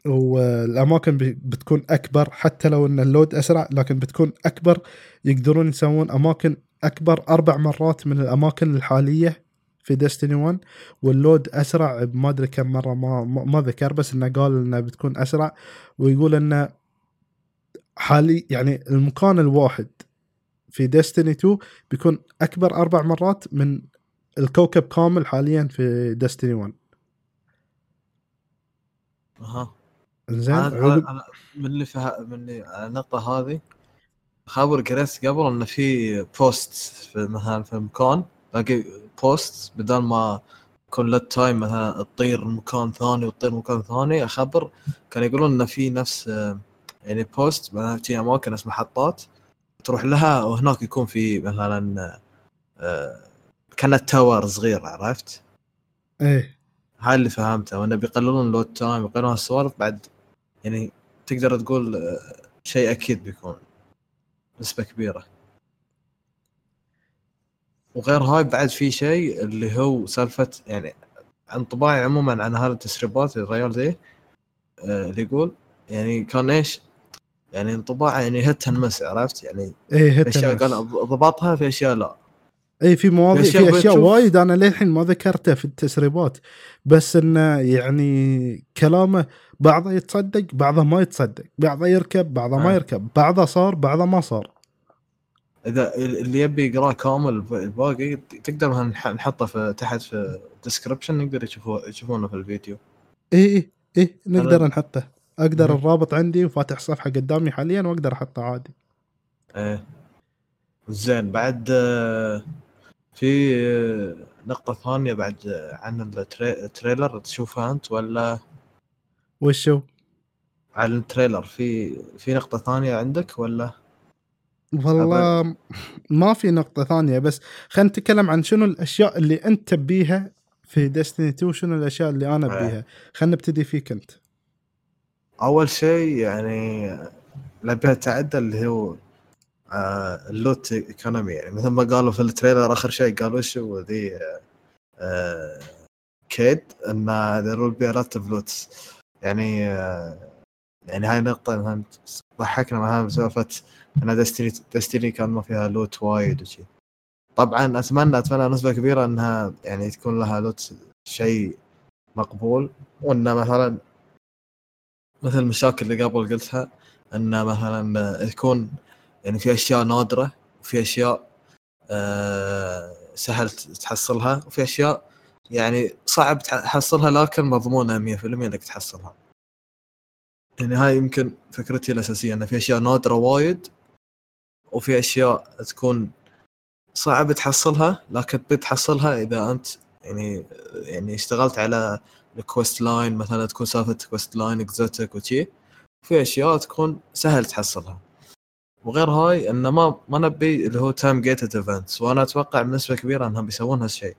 [SPEAKER 1] والأماكن بتكون أكبر حتى لو إن اللود أسرع لكن بتكون أكبر. يقدرون يسوون أماكن أكبر أربع مرات من الأماكن الحالية في ديستني 1 واللود أسرع ما أدري كم مرة ما ما ذكر بس إنه قال إنه بتكون أسرع ويقول إنه حالي يعني المكان الواحد في ديستني 2 بيكون أكبر أربع مرات من الكوكب كامل حاليا في ديستني 1
[SPEAKER 2] أها.
[SPEAKER 1] زين
[SPEAKER 2] أنا من اللي فه... من اللي النقطه هذه خابر قريت قبل إنه في بوست في مثلا في مكان باقي بوست بدل ما يكون لا تايم مثلا تطير مكان ثاني وتطير مكان ثاني اخبر كانوا يقولون إنه في نفس آه، يعني بوست مثلا في أماكن نفس محطات تروح لها وهناك يكون في مثلا آه، كانها تاور صغير عرفت؟
[SPEAKER 1] إيه
[SPEAKER 2] هاي اللي فهمته وانه بيقللون load time يقللون هالسوالف بعد يعني تقدر تقول آه، شيء أكيد بيكون نسبة كبيرة وغير هاي بعد في شيء اللي هو سالفة يعني انطباعي عموما عن هذه التسريبات الريال ذي آه، اللي يقول يعني كان إيش؟ يعني انطباعه يعني hit and miss عرفت؟ يعني في hit
[SPEAKER 1] أشياء.
[SPEAKER 2] قال ضبطها في أشياء لا.
[SPEAKER 1] اي في مواضيع
[SPEAKER 2] في أشياء
[SPEAKER 1] وايد أنا للحين ما ذكرتها في التسريبات بس إنه يعني كلامه بعضه يتصدق بعضه ما يتصدق بعضه يركب بعضه ما
[SPEAKER 2] آه.
[SPEAKER 1] يركب بعضه صار بعضه ما صار.
[SPEAKER 2] إذا اللي يبي يقراه كامل الباقي تقدر نحطه في تحت في ال description يشوفوه يشوفونه في الفيديو.
[SPEAKER 1] اي اي اي نقدر نحطه.
[SPEAKER 2] أقدر.
[SPEAKER 1] الرابط عندي وفاتح صفحة قدامي حاليا وأقدر احطه عادي.
[SPEAKER 2] إيه. زين بعد آه، في آه، نقطة ثانية بعد آه، عن التري- ال trailer تشوفها أنت ولا؟
[SPEAKER 1] وشو
[SPEAKER 2] على ال trailer في في نقطة ثانية عندك ولا؟
[SPEAKER 1] والله ما في نقطة ثانية بس خلينا نتكلم عن شنو الأشياء اللي أنت تبيها في Destiny 2 شنو الأشياء اللي أنا
[SPEAKER 2] إيه.
[SPEAKER 1] أبيها خلينا نبتدي فيك أنت.
[SPEAKER 2] أول شيء يعني لبيها تعدل اللي هو آه ال loot economy يعني مثل ما قالوا في ال trailer آخر شيء قالوا وشو ذي آه gonna be a lot of loots يعني آه يعني هاي نقطة ضحكنا معها بسالفة إن Destiny Destiny كان ما فيها loot وايد وشي. طبعا أتمنى أتمنى نسبة كبيرة إنها يعني تكون لها loot شيء مقبول. وإن مثلا مثل المشاكل اللي قبل قلتها إن مثلا يكون يعني في أشياء نادرة وفي أشياء آه، سهل تحصلها وفي أشياء يعني صعب تحصلها لكن مضمونة 100% إنك تحصلها. يعني هاي يمكن فكرتي الأساسية إن في أشياء نادرة وايد وفي أشياء تكون صعب تحصلها لكن بتحصلها إذا أنت يعني يعني اشتغلت على ال quest line مثلا تكون سالفة quest line exotic وشي. في أشياء تكون سهل تحصلها. وغير هاي إنه ما ما نبي اللي هو time gated events وأنا أتوقع بنسبة كبيرة إنهم بيسوون هالشيء.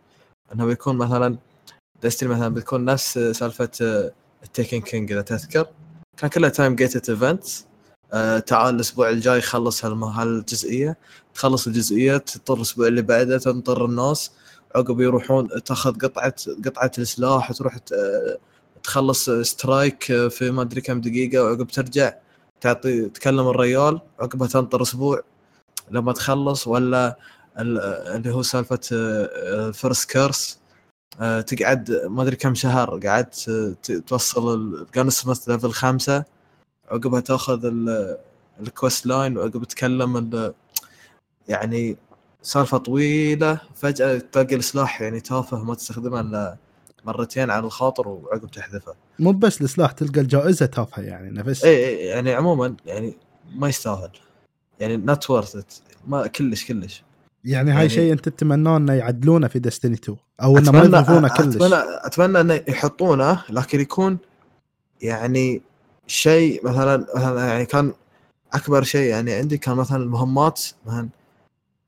[SPEAKER 2] إنه بيكون مثلا Destiny مثلا بتكون نفس سالفة ال Taken King إذا تذكر. كان كلها time gated events تعال الأسبوع الجاي خلص هالجزئية. تخلص الجزئية تضطر الأسبوع اللي بعده تنطر الناس. عقب يروحون تاخذ قطعة قطعة السلاح وتروح تخلص strike في ما أدري كم دقيقة وعقب ترجع تعطي تكلم الريال عقبها تنطر أسبوع. لما تخلص ولا ال- اللي هو سالفة First Curse تقعد ما أدري كم شهر قعدت توصل ال Gunsmith level خمسة. عقبها تاخذ ال- ال quest line وعقب تكلم يعني سالفة طويلة فجأة تلاقي السلاح يعني تافه ما تستخدمه إلا مرتين على الخاطر وعقب تحذفه.
[SPEAKER 1] مو بس السلاح تلقى الجائزة تافهة يعني نفس.
[SPEAKER 2] اي اي يعني عموما يعني ما يستاهل. يعني not worth ما كلش كلش.
[SPEAKER 1] يعني هاي
[SPEAKER 2] يعني-
[SPEAKER 1] شيء أنت تتمناه إنه يعدلونه في Destiny 2 أو إنه ما يضيفونه كلش.
[SPEAKER 2] أتمنى أتمنى إنه يحطونه لكن يكون يعني شيء مثلا مثلا يعني كان أكبر شيء يعني عندي كان مثلا المهمات مثلا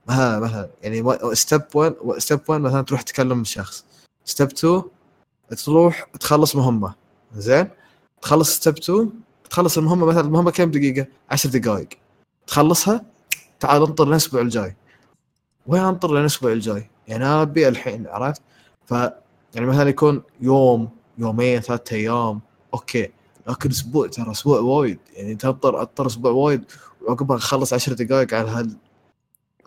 [SPEAKER 2] مثلا مثلا يعني step 1 step 1 مثلا تروح تكلم الشخص step 2 تروح تخلص مهمة. زين؟ تخلص step 2 تخلص المهمة مثلا المهمة كم دقيقة؟ 10 دقائق تخلصها تعال انطر الأسبوع الجاي. وين انطر الأسبوع الجاي؟ يعني أنا أبي الحين عرفت؟ ف يعني مثلا يكون يوم يومين ثلاثة أيام. okay. لكن أسبوع ترى أسبوع وايد. يعني تنطر اضطر أسبوع وايد. وعقبها اخلص 10 دقائق على هال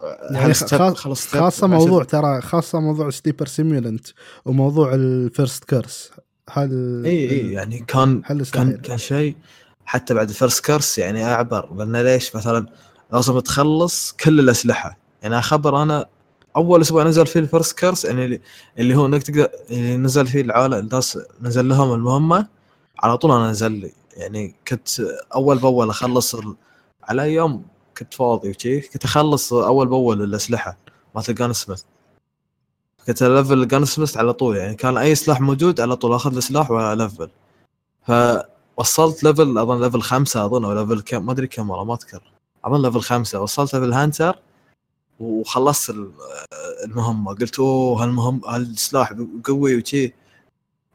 [SPEAKER 1] يعني خاصة
[SPEAKER 2] عشر-
[SPEAKER 1] موضوع ترى خاصة موضوع Sleeper Simulant وموضوع ال First Curse هل
[SPEAKER 2] إي إي يعني كان
[SPEAKER 1] هل
[SPEAKER 2] كان كان شيء. حتى بعد ال First Curse يعني أعبر لأن ليش مثلا لازم تخلص كل الأسلحة. يعني أخبر أنا أول أسبوع نزل فيه ال First Curse يعني اللي- اللي هو إنك تقدر اللي نزل فيه العالم الناس نزل لهم المهمة على طول أنا نزل لي. يعني كنت أول بأول أخلص. على أيام كنت فاضي وشي كنت أخلص أول بأول الأسلحة مالت ال Gunsmith كنت level ال Gunsmith على طول يعني كان أي سلاح موجود على طول أخذ السلاح والفل فوصلت level أظن level خمسة أظن أو level كم ما أدري كم والله ما أذكر. أظن level خمسة وصلت level hunter وخلصت ال- المهمة. قلت أوه هالمهم هالسلاح قوي وشي.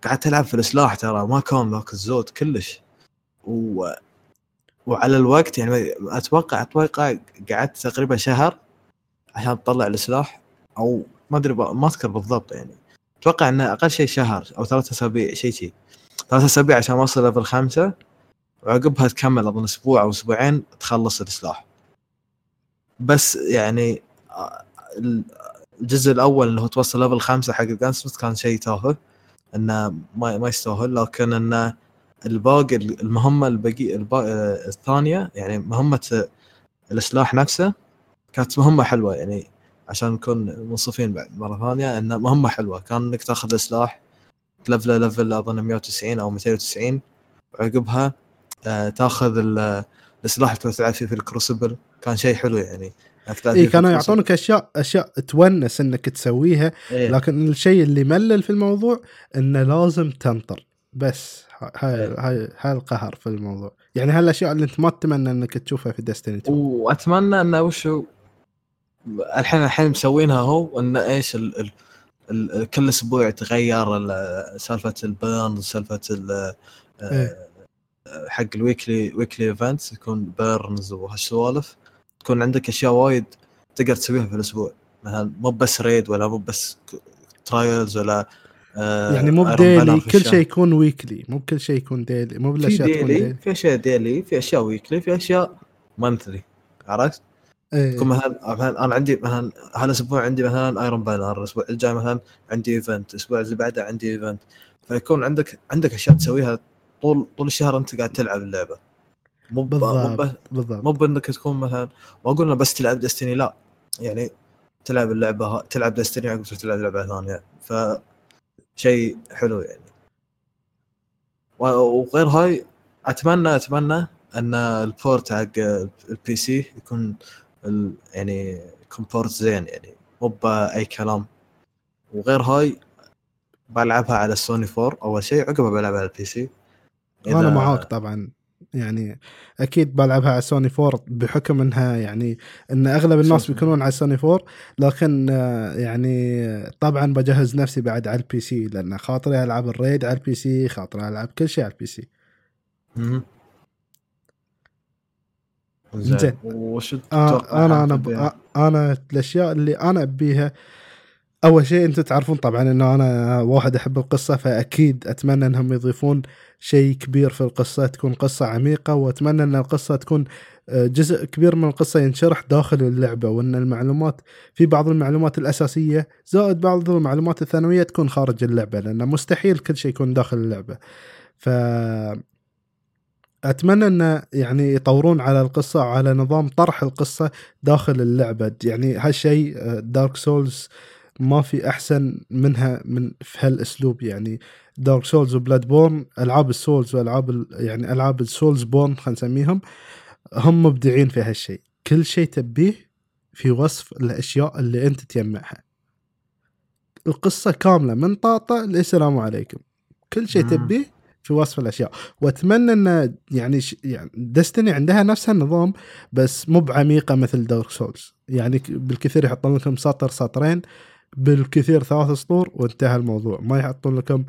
[SPEAKER 2] قعدت ألعب في السلاح ترى ما كان ذاك الزود كلش. و... وعلى الوقت يعني أتوقع أتوقع قعدت تقريبا شهر عشان أطلع السلاح أو ما أدري ما أذكر بالضبط يعني. أتوقع إنه أقل شيء شهر أو ثلاثة أسابيع شيء شيء. ثلاثة أسابيع عشان أوصل level خمسة وعقبها تكمل أظن أسبوع أو أسبوعين تخلص السلاح. بس يعني ال- الجزء الأول اللي هو توصل ليفل خمسة حق الجانسمث كان شيء تافه إنه ما ما يستاهل لكن إنه الباقي المهمة البقي. آه، الثانية يعني مهمة السلاح نفسه كانت مهمة حلوة يعني عشان نكون منصفين بعد مرة ثانية إن مهمة حلوة كان إنك تاخذ السلاح تلفله level أظن 190 أو 290 وعقبها آه تاخذ ال- السلاح اللي تلعب فيه في ال Crucible كان شيء حلو يعني
[SPEAKER 1] اي كانوا. يعطونك اشياء أشياء تونس إنك تسويها
[SPEAKER 2] إيه.
[SPEAKER 1] لكن الشيء اللي ملل في الموضوع إنه لازم تنطر بس هاي
[SPEAKER 2] إيه.
[SPEAKER 1] هاي هاي القهر في الموضوع يعني هالاشياء اللي أنت ما تتمنى إنك تشوفها في Destiny 2
[SPEAKER 2] وأتمنى انه وشو الحين الحين مسوينها هو انه إيش ال ال ال كل أسبوع يتغير ال- سالفة ال burn سالفة ال-
[SPEAKER 1] إيه.
[SPEAKER 2] حق ال weekly weekly events يكون burns وهالسوالف تكون عندك أشياء وايد تقدر تسويها في الأسبوع مثلا مو بس raid ولا مو بس Trials ولا آه،
[SPEAKER 1] يعني مو ب
[SPEAKER 2] daily في
[SPEAKER 1] كل. شيء يكون weekly مو كل شيء يكون daily مو
[SPEAKER 2] في
[SPEAKER 1] بالاشياء تكون daily
[SPEAKER 2] في أشياء daily في أشياء weekly في أشياء monthly عرفت؟
[SPEAKER 1] إيه.
[SPEAKER 2] يكون مثلا مثلا أنا عندي مثلا هالأسبوع عندي مثلا Iron Banner الأسبوع الجاي مثلا عندي event الأسبوع اللي بعده عندي event فيكون عندك عندك أشياء تسويها طول طول الشهر أنت قاعد تلعب اللعبة. مو
[SPEAKER 1] بالضبط
[SPEAKER 2] مو بأنك تكون مثلا ما قلنا بس تلعب Destiny لا. يعني تلعب اللعبة تلعب Destiny عقب تلعب لعبة ثانية. ف شيء حلو يعني. وغير هاي أتمنى أتمنى أن ال port حق ال PC يكون يعني يكون port زين يعني مو بأي كلام. وغير هاي بلعبها على السوني 4 أول شيء عقبها بلعبها على ال
[SPEAKER 1] PC
[SPEAKER 2] أنا
[SPEAKER 1] معاك طبعا. يعني أكيد بلعبها على سوني 4 بحكم إنها يعني إن أغلب الناس. بيكونون على سوني 4 لكن آه، يعني طبعا بجهز نفسي بعد على ال PC لأن خاطري ألعب ال raid على ال PC خاطري ألعب كل شيء على ال
[SPEAKER 2] PC.
[SPEAKER 1] زين.
[SPEAKER 2] وش
[SPEAKER 1] آه أنا
[SPEAKER 2] أنا؟
[SPEAKER 1] ب- أنا الأشياء اللي أنا أبيها أول شيء أنتم تعرفون طبعا إنه أنا واحد أحب القصة فأكيد أتمنى إنهم يضيفون شيء كبير في القصة تكون قصة عميقة وأتمنى إن القصة تكون آه، جزء كبير من القصة ينشرح داخل اللعبة وإن المعلومات في بعض المعلومات الأساسية زائد بعض المعلومات الثانوية تكون خارج اللعبة لأن مستحيل كل شيء يكون داخل اللعبة. ف أتمنى إن يعني يطورون على القصة وعلى نظام طرح القصة داخل اللعبة يعني هالشيء Dark Souls ما في أحسن منها من في هالأسلوب. يعني Dark Souls و Bloodborne ألعاب ال Souls والعاب ال- يعني ألعاب ال Soulsborne خلينا نسميهم هم مبدعين في هالشيء. كل شيء تبيه في وصف الأشياء اللي أنت تجمعها. القصة كاملة من طاطا للسلام عليكم. كل شيء. تبيه في وصف الأشياء. وأتمنى إن يعني ش... يعني دستني عندها نفس النظام بس مو بعميقة مثل دارك سولز يعني بالكثير يحطون لكم سطر سطرين بالكثير ثلاث سطور وانتهى الموضوع. ما يحطون لكم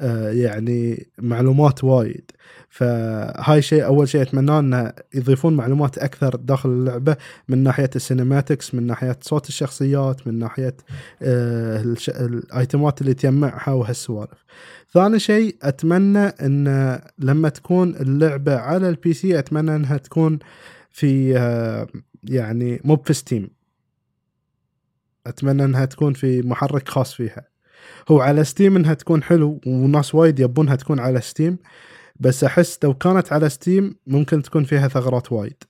[SPEAKER 1] آه يعني معلومات وايد. فهاي شيء أول شيء اتمناه انه يضيفون معلومات أكثر داخل اللعبة من ناحية ال cinematics من ناحية صوت الشخصيات من ناحية آه. الأيتمات اللي تجمعها وهالسوالف. ثاني شيء أتمنى أن لما تكون اللعبة على ال PC أتمنى أنها تكون في آه، يعني مو في Steam أتمنى إنها تكون في محرك خاص فيها هو على Steam إنها تكون حلو وناس وايد يبونها تكون على Steam بس أحس لو كانت على Steam ممكن تكون فيها ثغرات وايد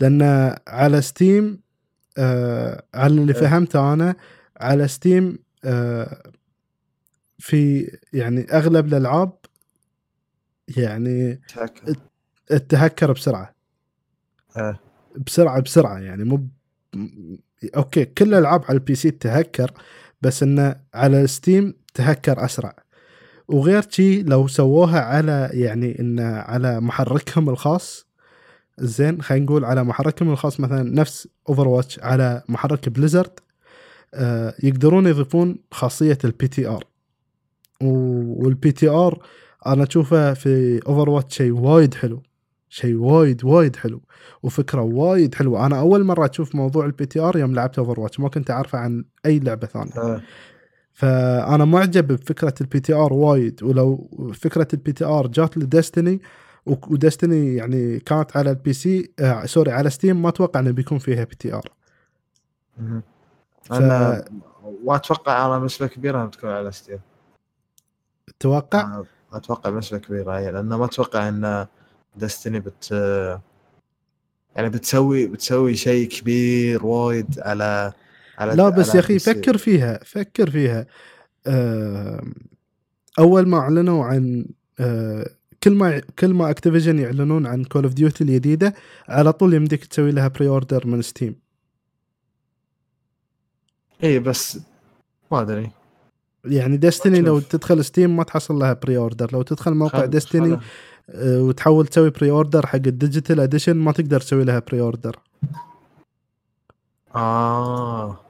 [SPEAKER 1] لأن على Steam آه على اللي
[SPEAKER 2] إيه.
[SPEAKER 1] فهمته أنا على Steam آه في يعني أغلب الألعاب يعني
[SPEAKER 2] تهكر.
[SPEAKER 1] بسرعة
[SPEAKER 2] إيه.
[SPEAKER 1] بسرعة بسرعة يعني مو okay كل الألعاب على ال PC تهكر بس إنه على Steam تهكر أسرع. وغير شي لو سووها على يعني انه على محركهم الخاص زين خلينا نقول على محركهم الخاص مثلا نفس Overwatch على محرك Blizzard آه يقدرون يضيفون خاصية ال PTR وال PTR أنا أشوفه في Overwatch شيء وايد حلو. شيء وايد وايد حلو. وفكرة وايد حلوة. أنا أول مرة أشوف موضوع ال PTR يوم لعبت Overwatch ما كنت أعرفه عن أي لعبة ثانية.
[SPEAKER 2] إيه.
[SPEAKER 1] فأنا معجب بفكرة ال PTR وايد. ولو فكرة ال PTR جات ل Destiny و Destiny يعني كانت على ال PC آه sorry على Steam ما أتوقع إنه بيكون فيها
[SPEAKER 2] PTR.
[SPEAKER 1] ف-
[SPEAKER 2] أنا واتوقع أنا بنسبة كبيرة إنها بتكون على Steam
[SPEAKER 1] توقع
[SPEAKER 2] أنا أتوقع بنسبة كبيرة هي لأن ما أتوقع ان Destiny بت يعني بتسوي بتسوي شيء كبير وايد على على
[SPEAKER 1] لا بس
[SPEAKER 2] على
[SPEAKER 1] يا
[SPEAKER 2] أخي.
[SPEAKER 1] فكر فيها فكر فيها. آه، أول ما أعلنوا عن آه، كل ما كل ما Activision يعلنون عن Call of Duty الجديدة على طول يمديك تسوي لها pre-order من Steam
[SPEAKER 2] اي بس ما أدري.
[SPEAKER 1] يعني Destiny لو. تدخل ستيم ما تحصل لها pre-order لو تدخل موقع Destiny وتحاول تسوي pre-order حق ال digital edition ما تقدر تسوي لها pre-order
[SPEAKER 2] آه.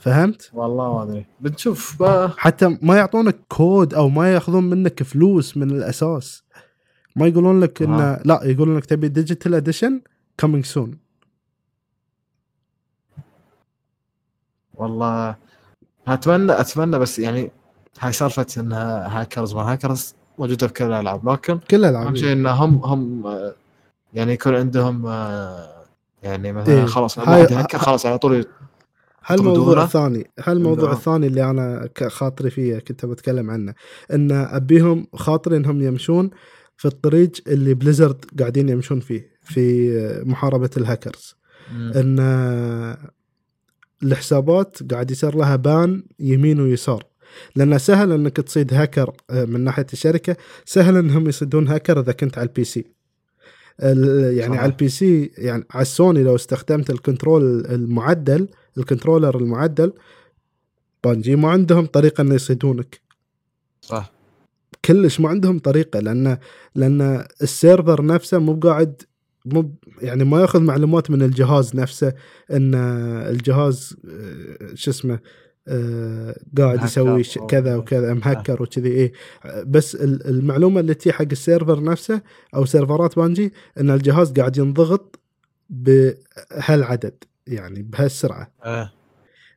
[SPEAKER 1] فهمت؟
[SPEAKER 2] والله ما أدري. بنشوف بقى.
[SPEAKER 1] حتى ما يعطونك كود أو ما ياخذون منك فلوس من الأساس. ما يقولون لك انه
[SPEAKER 2] آه.
[SPEAKER 1] لا يقولون لك تبي digital edition coming soon
[SPEAKER 2] والله أتمنى أتمنى بس يعني هاي سالفة إنها هاكرز ما هاكرز موجودة في كل الألعاب لكن
[SPEAKER 1] كل
[SPEAKER 2] أهم
[SPEAKER 1] الالعاب
[SPEAKER 2] شيء إن هم هم آه، يعني يكون عندهم آه، يعني مثلا
[SPEAKER 1] إيه.
[SPEAKER 2] خلاص خلاص على طول
[SPEAKER 1] هالموضوع
[SPEAKER 2] يطردونه.
[SPEAKER 1] الثاني هالموضوع
[SPEAKER 2] إنه-
[SPEAKER 1] الثاني اللي أنا خاطري فيه كنت بتكلم عنه إن أبيهم خاطري إنهم يمشون في الطريق اللي Blizzard قاعدين يمشون فيه في محاربة الهاكرز إن الحسابات قاعد يصير لها ban يمين ويسار لأن سهل إنك تصيد هاكر آه، من ناحية الشركة. سهل إنهم يصيدون هاكر إذا كنت على ال PC. يعني
[SPEAKER 2] صحيح.
[SPEAKER 1] على ال PC يعني على السوني لو استخدمت ال control المعدل ال controller المعدل Bungie ما عندهم طريقة إنه يصيدونك.
[SPEAKER 2] صح.
[SPEAKER 1] كلش ما عندهم طريقة لأن لأن ال server نفسه مو قاعد مو يعني ما يأخذ معلومات من الجهاز نفسه إن الجهاز آه، شو اسمه آه، قاعد يسوي كذا وكذا مهكر وكذي إيه. بس ال- المعلومة اللي تجي حق ال server نفسه أو سيرفرات Bungie إن الجهاز قاعد ينضغط بهالعدد يعني بهالسرعة.
[SPEAKER 2] إيه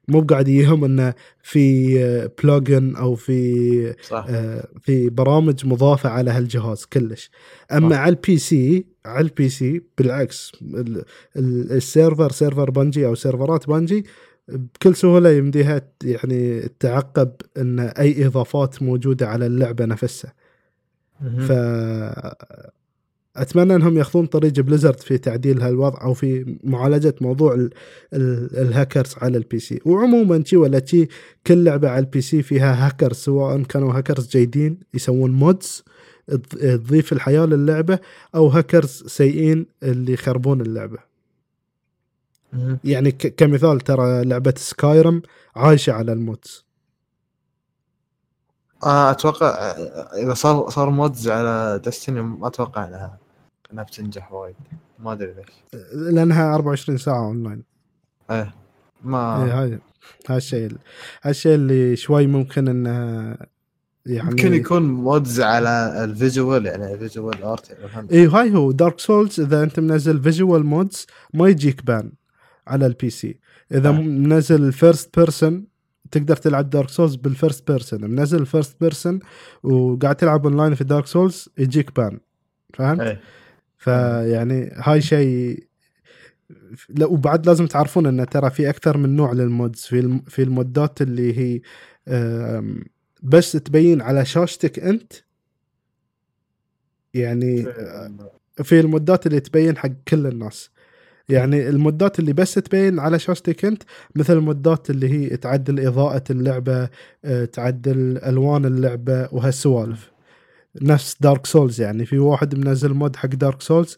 [SPEAKER 1] مو قاعد يهم انه في plugin أو في
[SPEAKER 2] صح.
[SPEAKER 1] آه، في برامج مضافة على هالجهاز كلش. أما
[SPEAKER 2] صح.
[SPEAKER 1] على ال PC على ال PC بالعكس ال- ال- ال server server Bungie أو سيرفرات Bungie بكل سهولة يمديها يعني تعقب إن أي إضافات موجودة على اللعبة نفسها. ف أتمنى إنهم يأخذون طريق Blizzard في تعديل هالوضع أو في معالجة موضوع ال ال الهاكرز على ال PC وعموما شي ولا شي كل لعبة على ال PC فيها هاكرز سواء كانوا هاكرز جيدين يسوون mods تض- تضيف الحياة للعبة أو هاكرز سيئين اللي يخربون
[SPEAKER 2] اللعبة.
[SPEAKER 1] يعني ك- كمثال ترى لعبة Skyrim عايشة على ال mods.
[SPEAKER 2] آه أتوقع آه، إذا صار صار mods على Destiny ما أتوقع إنها إنها بتنجح وايد. ما أدري ليش.
[SPEAKER 1] لأنها 24 ساعة اونلاين
[SPEAKER 2] إيه ما
[SPEAKER 1] إيه هاي هالشيء هالشيء اللي شوي ممكن انه يعني
[SPEAKER 2] ممكن يكون mods على ال visual يعني ال visual art يعني
[SPEAKER 1] اي هاي هو. Dark Souls إذا أنت منزل visual mods ما يجيك ban على ال PC إذا
[SPEAKER 2] آه.
[SPEAKER 1] منزل ال first person تقدر تلعب Dark Souls بال first person منزل ال first person وقاعد تلعب اونلاين في Dark Souls يجيك ban فهمت؟
[SPEAKER 2] إيه.
[SPEAKER 1] فيعني هاي شيء لا وبعد لازم تعرفون إن ترى في أكثر من نوع لل mods في الم... في المودات اللي هي بس تبين على شاشتك أنت. يعني في المودات اللي تبين حق كل الناس. يعني المودات اللي بس تبين على شاشتك انت مثل المودات اللي هي تعدل إضاءة اللعبة آه، تعدل ألوان اللعبة وهالسوالف. نفس Dark Souls يعني في واحد منزل mod حق Dark Souls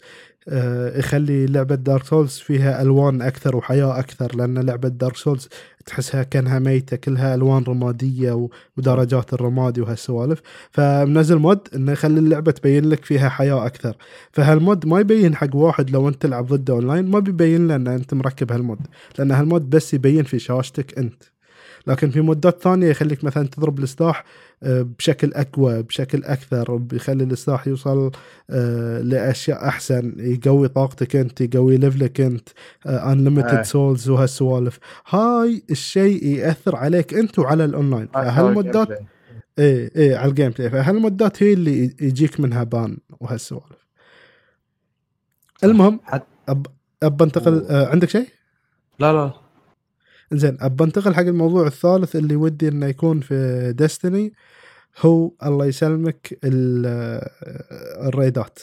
[SPEAKER 1] يخلي لعبة Dark Souls فيها ألوان أكثر وحياة أكثر لأن لعبة Dark Souls تحسها كأنها ميتة كلها ألوان رمادية ودرجات الرمادي وهالسوالف. فمنزل mod إنه يخلي اللعبة تبين لك فيها حياة أكثر. فهال mod ما يبين حق واحد لو أنت تلعب ضده أونلاين ما بيبين له أنت مركب هال mod لأن هال mod بس يبين في شاشتك أنت. لكن في مودات ثانية يخليك مثلا تضرب السلاح آه، بشكل أقوى بشكل أكثر بيخلي السلاح يوصل آه، لأشياء أحسن. يقوي طاقتك أنت يقوي level ك أنت unlimited
[SPEAKER 2] آه.
[SPEAKER 1] souls وهالسوالف. هاي الشيء يأثر عليك أنت وعلى الاونلاين فهالمودات إيه إيه على ال gameplay فهالمودات هي اللي يجيك منها ban وهالسوالف. المهم اب انتقل عندك شيء؟
[SPEAKER 2] لا لا.
[SPEAKER 1] زين اب انتقل حق الموضوع الثالث اللي ودي إنه يكون في Destiny هو الله يسلمك ال- الريدات.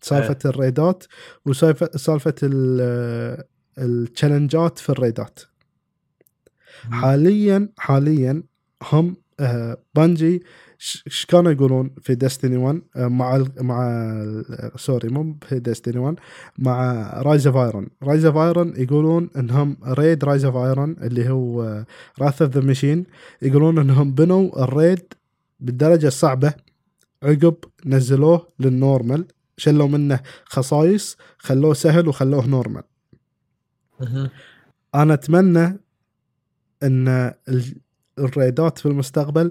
[SPEAKER 1] سالفة الريدات وسالفه سالفة ال- التشالنجات في الريدات. حاليا حاليا هم آه، Bungie ش- إيش كانوا يقولون في Destiny 1 آه، مع ال مع ال- sorry مو في Destiny 1 مع Rise of Iron Rise of Iron يقولون إنهم raid Rise of Iron اللي هو Wrath of the Machine يقولون إنهم بنوا ال raid بالدرجة الصعبة. عقب نزلوه لل normal شلوا منه خصائص خلوه سهل وخلوه
[SPEAKER 2] normal.
[SPEAKER 1] أنا أتمنى إن ال- الريدات في المستقبل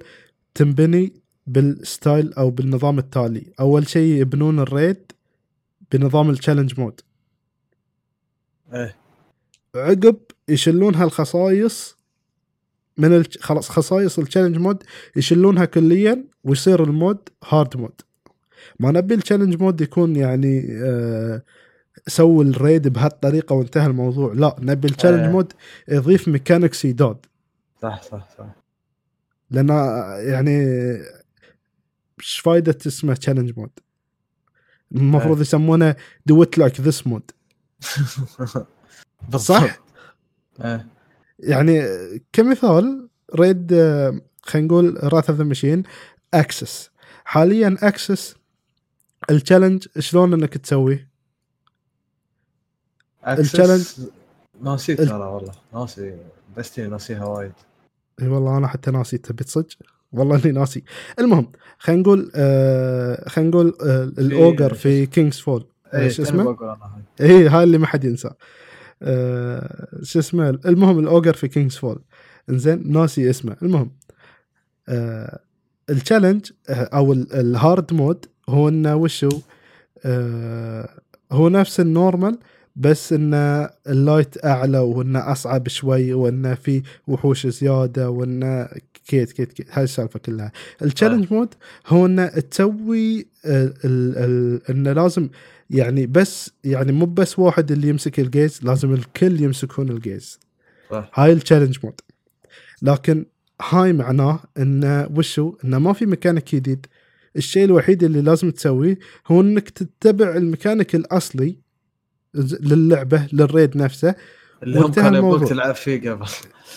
[SPEAKER 1] تنبني بال style أو بالنظام التالي. أول شيء يبنون ال raid بنظام ال challenge
[SPEAKER 2] mode إيه.
[SPEAKER 1] عقب يشلون هالخصائص من الج... خلاص خصائص ال challenge mode يشلونها كليا ويصير ال mode hard mode ما نبي ال challenge mode يكون يعني آه سووا ال raid بهالطريقة وانتهى الموضوع. لا نبي ال challenge
[SPEAKER 2] آه.
[SPEAKER 1] mode يضيف mechanics جداد
[SPEAKER 2] صح صح صح.
[SPEAKER 1] لأن يعني إيش فايدة اسمه challenge mode المفروض
[SPEAKER 2] آه.
[SPEAKER 1] يسمونه do it like this mode صح؟
[SPEAKER 2] إيه
[SPEAKER 1] يعني كمثال raid آه، خلينا نقول Wrath of the Machine Aksis حاليا Aksis ال challenge شلون إنك تسويه؟ ال
[SPEAKER 2] challenge- ناسي ترى والله. ناسي. Destiny ناسيها وايد.
[SPEAKER 1] إي والله أنا حتى ناسي تبي تصج والله إني ناسي. المهم خلينا نقول آه خلينا نقول آه ال ogre في King's
[SPEAKER 2] Fall
[SPEAKER 1] شو
[SPEAKER 2] توني
[SPEAKER 1] اسمه؟ اي هاي اللي ما حد ينسى آه شو اسمه؟ المهم ال ogre في King's Fall إنزين ناسي اسمه. المهم آه ال challenge آه أو ال- ال hard mode هو إنه وشو؟ آه هو نفس ال normal بس انه ال light أعلى وانه أصعب شوي وانه في وحوش زيادة وانه كيت كيت كيت هاي السالفة كلها. ال challenge mode هو انه تسوي ال- ال- ال- انه لازم يعني بس يعني مو بس واحد اللي يمسك ال gaze لازم الكل يمسكون ال
[SPEAKER 2] gaze.
[SPEAKER 1] هاي ال challenge mode لكن هاي معناه انه وشو؟ انه ما في ميكانيك جديد. الشيء الوحيد اللي لازم تسويه هو إنك تتبع الميكانيك الأصلي للعبة لل raid نفسه.
[SPEAKER 2] اللي هم
[SPEAKER 1] وانتهى
[SPEAKER 2] كانوا
[SPEAKER 1] الموضوع.
[SPEAKER 2] تلعب فيه قبل.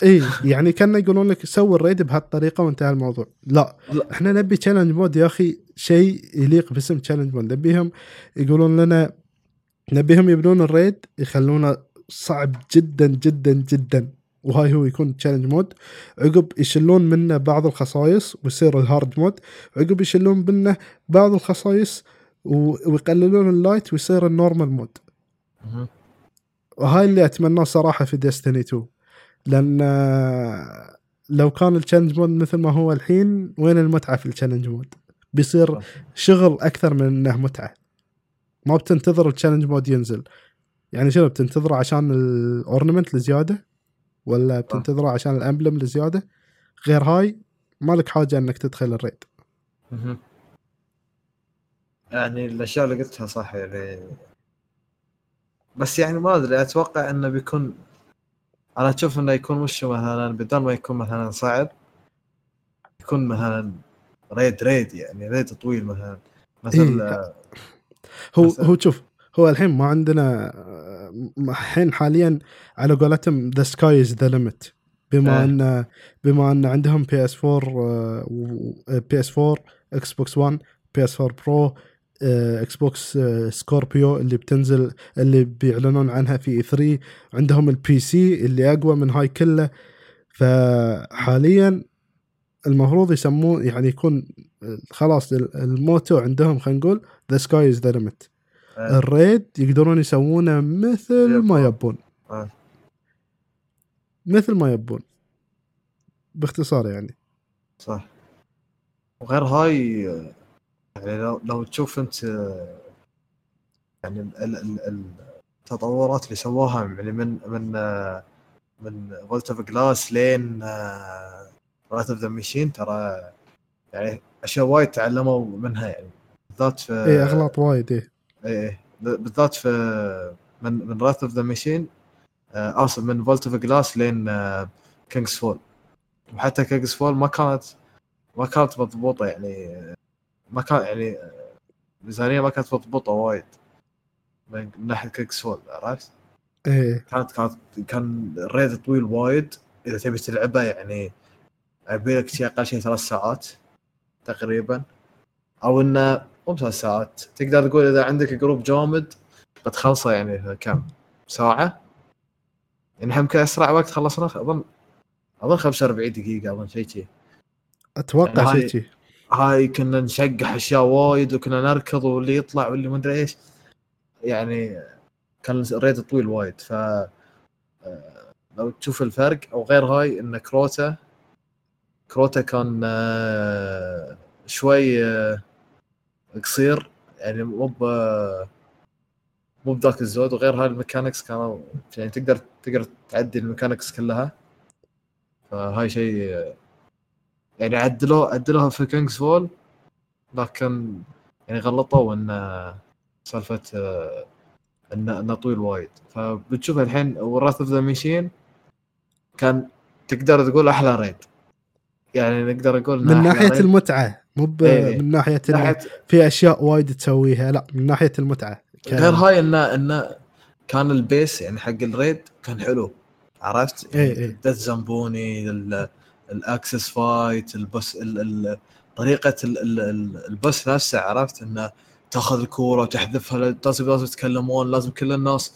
[SPEAKER 1] إي يعني كانوا يقولون لك سوي ال raid بهالطريقة وانتهى الموضوع. لا
[SPEAKER 2] لا.
[SPEAKER 1] إحنا نبي challenge mode يا أخي شيء يليق باسم challenge mode نبيهم يقولون لنا نبيهم يبنون ال raid يخلونه صعب جدا جدا جدا. وهاي هو يكون challenge mode عقب يشلون منه بعض الخصائص ويصير ال hard mode عقب يشلون منه بعض الخصائص ويقللون ال light ويصير ال normal
[SPEAKER 2] mode.
[SPEAKER 1] وهاي اللي أتمناه صراحة في Destiny 2 لأن آه، لو كان ال challenge mode مثل ما هو الحين وين المتعة في ال challenge mode؟ بيصير شغل أكثر من إنه متعة. ما بتنتظر ال challenge mode ينزل. يعني شنو بتنتظره عشان ال ornament الزياده ولا بتنتظره عشان ال emblem الزياده غير هاي مالك حاجة إنك تدخل ال
[SPEAKER 2] raid. يعني الأشياء اللي قلتها صح يعني بس يعني ما أدري أتوقع إنه بيكون أنا أشوف إنه يكون وش مثلا بدل ما يكون مثلا صعب يكون مثلا raid raid يعني raid طويل مثلا مثلا
[SPEAKER 1] إيه. هو
[SPEAKER 2] مثلاً.
[SPEAKER 1] هو شوف هو الحين ما عندنا الحين حاليا على قولتهم the sky is the limit بما
[SPEAKER 2] آه.
[SPEAKER 1] إن بما إن عندهم PS 4 PS 4 Xbox 1 PS 4 Pro Xbox Scorpio اللي بتنزل اللي بيعلنون عنها في E3 عندهم ال PC اللي أقوى من هاي كله. فحاليا المفروض يسمون يعني يكون آه، خلاص ال motto عندهم خلينا نقول the sky is the limit
[SPEAKER 2] آه.
[SPEAKER 1] ال raid يقدرون يسوونه مثل ما
[SPEAKER 2] يبون. آه.
[SPEAKER 1] مثل ما يبون. باختصار يعني.
[SPEAKER 2] صح. وغير هاي يعني لو, لو تشوف انت يعني ال- ال- ال- التطورات اللي سووها يعني من من من Vault of Glass لين Wrath of the Machine ترى يعني أشياء وايد تعلموا منها يعني بالذات في
[SPEAKER 1] إيه أغلاط وايد إيه.
[SPEAKER 2] إيه بالذات في من من Wrath of the Machine اسف من Vault of Glass لين King's Fall وحتى King's Fall ما كانت ما كانت مضبوطة يعني ما كان يعني الميزانيه ما كانت مضبوطة وايد. من ناحية King's Fall عرفت؟
[SPEAKER 1] إيه.
[SPEAKER 2] كانت كانت كان ال raid طويل وايد. إذا تبي تلعبه يعني يبي لك شيء أقل شيء ثلاث ساعات تقريبا. أو إنه مو بثلاث ساعات. تقدر تقول إذا عندك group جامد بتخلصه يعني كم ساعة. يعني يمكن أسرع وقت خلصنا اظن أظن 45 دقيقة أظن شيء شي
[SPEAKER 1] أتوقع
[SPEAKER 2] يعني
[SPEAKER 1] شيء شي.
[SPEAKER 2] هاي كنا نشقح أشياء وايد وكنا نركض واللي يطلع واللي ما أدري إيش. يعني كان ال raid طويل وايد. ف آه، لو تشوف الفرق أو غير هاي إن كروتا كروتا كان آه، شوي آه، قصير. يعني مو مو بذاك الزود. وغير هاي ال mechanics كانوا يعني تقدر تقدر تعدي ال mechanics كلها. فهاي شيء يعني عدلوه عدلوها في King's Fall لكن يعني غلطوا إن آه، سالفة آه، انه إنه طويل وايد فبتشوف الحين Wrath of the Machine كان تقدر تقول أحلى raid يعني نقدر نقول
[SPEAKER 1] من ناحية
[SPEAKER 2] raid.
[SPEAKER 1] المتعة مو ب-
[SPEAKER 2] إيه،.
[SPEAKER 1] من ناحية
[SPEAKER 2] ناحيه
[SPEAKER 1] في أشياء وايد تسويها لا من ناحية المتعة ك-
[SPEAKER 2] غير هاي انه إنه كان ال pace يعني حق ال raid كان حلو عرفت؟
[SPEAKER 1] إيه، إيه.
[SPEAKER 2] Death Zamboni ال Aksis fight ال boss ال- ال- طريقة ال- ال- ال- ال boss نفسه عرفت إنه تأخذ الكورة وتحذفها لازم لازم يتكلمون لازم كل الناس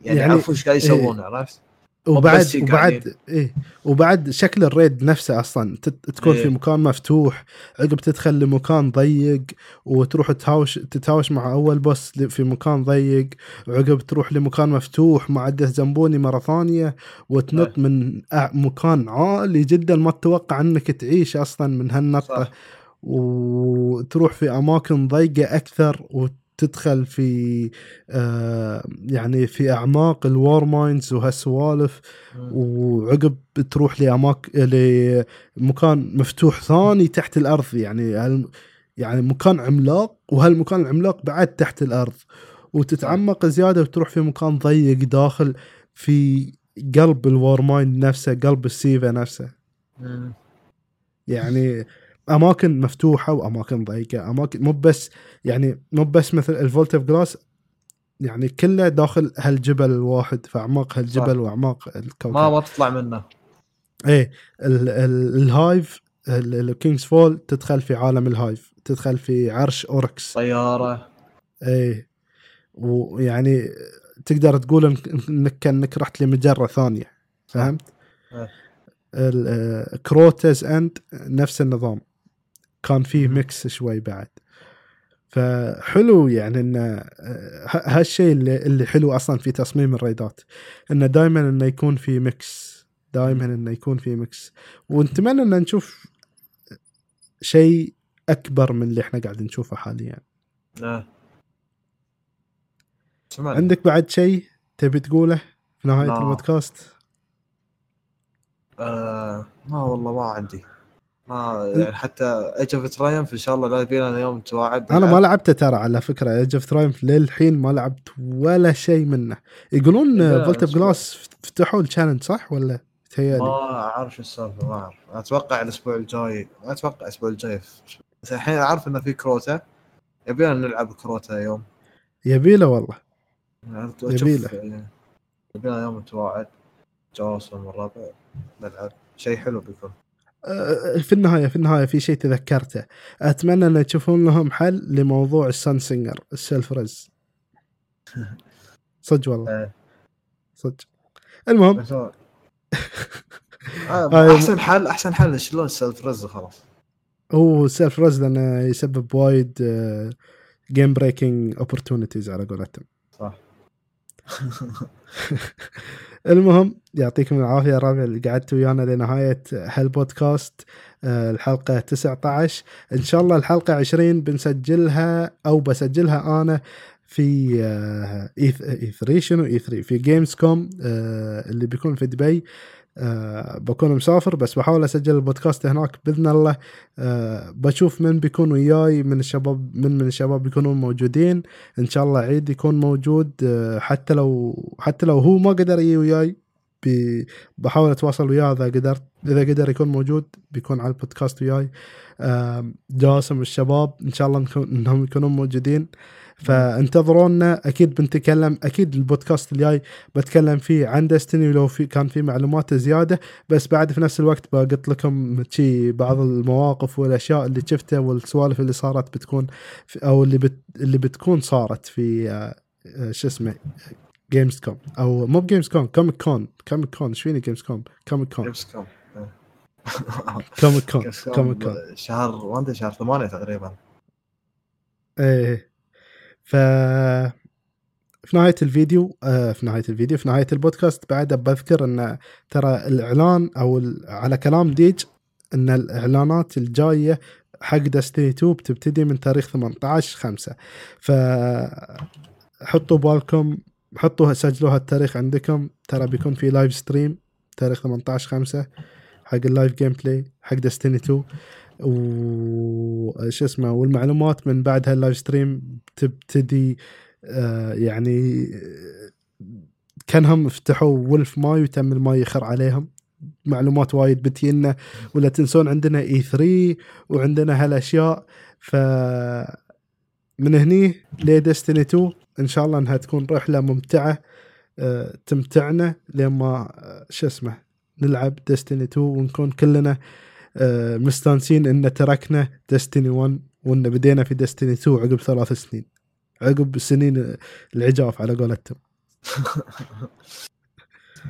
[SPEAKER 2] يعني,
[SPEAKER 1] يعني-
[SPEAKER 2] يعرفون إيش قاعد يسوون عرفت؟
[SPEAKER 1] وبعد وبعد إيه. وبعد شكل ال raid نفسه أصلا. تكون
[SPEAKER 2] إيه.
[SPEAKER 1] في مكان مفتوح عقب تدخل لمكان ضيق وتروح تهاوش تتهاوش مع أول boss في مكان ضيق وعقب تروح لمكان مفتوح مع Death Zamboni مرة ثانية وتنط من أع- مكان عالي جدا ما تتوقع إنك تعيش أصلا من هالنطه
[SPEAKER 2] صح.
[SPEAKER 1] وتروح في أماكن ضيقة أكثر وتدخل في آه يعني في أعماق ال Warminds وهالسوالف. وعقب تروح لاماكن لمكان مفتوح ثاني تحت الأرض يعني يعني مكان عملاق وهالمكان العملاق بعد تحت الأرض وتتعمق زيادة وتروح في مكان ضيق داخل في قلب ال Warmind نفسه قلب ال SIVA
[SPEAKER 2] نفسه.
[SPEAKER 1] يعني أماكن مفتوحة وأماكن ضيقة أماكن مو بس يعني مو بس مثل ال Vault of Glass يعني كله داخل هالجبل الواحد في أعماق هالجبل
[SPEAKER 2] صح.
[SPEAKER 1] وأعماق الكوكب
[SPEAKER 2] ما ما تطلع منه
[SPEAKER 1] إيه ال- ال- ال Hive ال King's Fall تدخل في عالم ال Hive تدخل في عرش Oryx
[SPEAKER 2] طيارة
[SPEAKER 1] إيه ويعني تقدر تقول إنك كأنك رحت لمجرة ثانية فهمت؟
[SPEAKER 2] إيه.
[SPEAKER 1] ال- آه، Crota's End نفس النظام كان فيه. mix شوي بعد فحلو يعني إن آه، هالشيء اللي, اللي حلو أصلا في تصميم الريدات انه دائما إنه يكون في mix دائما إنه يكون في mix ونتمنى إن نشوف شيء أكبر من اللي إحنا قاعدين نشوفه حاليا
[SPEAKER 2] آه.
[SPEAKER 1] عندك بعد شيء تبي تقوله في نهاية
[SPEAKER 2] لا.
[SPEAKER 1] البودكاست
[SPEAKER 2] آه ما والله ما عندي ما يعني حتى ايج اوف ترايمف إن شاء الله لا يبينا يوم نتواعد
[SPEAKER 1] أنا ما لعبته ترى على فكرة Age of Triumph للحين ما لعبت ولا شيء منه. يقولون Vault
[SPEAKER 2] of.
[SPEAKER 1] Glass فتحوا ال challenge صح ولا تهيألي؟
[SPEAKER 2] ما أعرف شو السالفة ما أعرف. أتوقع الأسبوع الجاي ما أتوقع الأسبوع الجاي. بس الحين أعرف انه في كروتا يبينا نلعب كروتا يوم.
[SPEAKER 1] يبيله والله. يبيله.
[SPEAKER 2] يبينا يوم نتواعد جواسم الربع نلعب. شيء حلو بيكون.
[SPEAKER 1] في النهاية في النهاية في شيء تذكرته. أتمنى أن تشوفون لهم حل لموضوع ال Sunsinger ال self res صدق والله.
[SPEAKER 2] آه.
[SPEAKER 1] صدق. المهم.
[SPEAKER 2] آه أحسن حل أحسن حل شلون self res خلاص؟
[SPEAKER 1] هو self res لأنه يسبب وايد game breaking opportunities على قولتهم.
[SPEAKER 2] صح.
[SPEAKER 1] المهم يعطيكم العافية الربع اللي قعدتوا ويانا لنهاية هالبودكاست آه، الحلقة 19 إن شاء الله الحلقة 20 بنسجلها أو بسجلها أنا في آه، E3 شنو؟ E3 في Games Con اللي بيكون في دبي. آه، بكون مسافر بس بحاول أسجل البودكاست هناك بإذن الله. آه، بشوف من بيكون وياي من الشباب من من الشباب بيكونون موجودين. إن شاء الله عيد يكون موجود. آه، حتى لو حتى لو هو ما قدر يجي وياي بحاول أتواصل وياه. إذا قدرت إذا قدر يكون موجود بيكون على البودكاست وياي. جاسم الشباب إن شاء الله إنهم يكونون موجودين. فانتظرونا. أكيد بنتكلم أكيد البودكاست الجاي بتكلم فيه عن دستني ولو في كان في معلومات زيادة. بس بعد في نفس الوقت بقط لكم شي بعض المواقف والأشياء اللي شفتها والسوالف اللي صارت بتكون أو اللي بت اللي بتكون صارت في آه، آه، شو اسمه جيمز كوم أو مو بجيمز كوم كوميك كون كوميك كون إيش فيني جيمز كوم كوميك كون
[SPEAKER 2] جيمس كوم
[SPEAKER 1] كوميك كون كوميك
[SPEAKER 2] كوم
[SPEAKER 1] كون
[SPEAKER 2] شهر ما أدري شهر ثمانية تقريبا.
[SPEAKER 1] إيه. ف في نهاية الفيديو آه في نهاية الفيديو في نهاية البودكاست بعد بذكر إن ترى الإعلان أو على كلام ديج إن الإعلانات الجاية حق دستني 2 بتبتدي من تاريخ 18 5 ف حطوا بالكم حطوا سجلوا هالتاريخ عندكم ترى بيكون في لايف ستريم تاريخ 18 5 حق اللايف جيم بلاي حق دستني 2 وش اسمه والمعلومات من بعد هاللايف ستريم تبتدي آه يعني كانهم فتحوا ولف ماي وتم الماي يخر عليهم. معلومات وايد بتجينا ولا تنسون عندنا اي 3 وعندنا هالأشياء. ف من هني لدستني 2 إن شاء الله إنها تكون رحلة ممتعة آه، تمتعنا لما آه، شو اسمه نلعب دستني 2 ونكون كلنا مستانسين إن تركنا دستني 1 وإن بدينا في دستني 2 عقب ثلاث سنين. عقب سنين العجاف على قولتهم.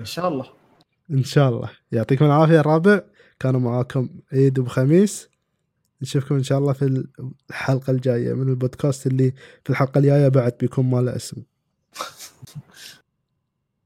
[SPEAKER 2] إن شاء الله.
[SPEAKER 1] إن شاء الله. يعطيكم العافية الرابع. كانوا معاكم عيد وخميس نشوفكم إن شاء الله في الحلقة الجاية من البودكاست اللي في الحلقة الجاية بعد بيكون ما له اسم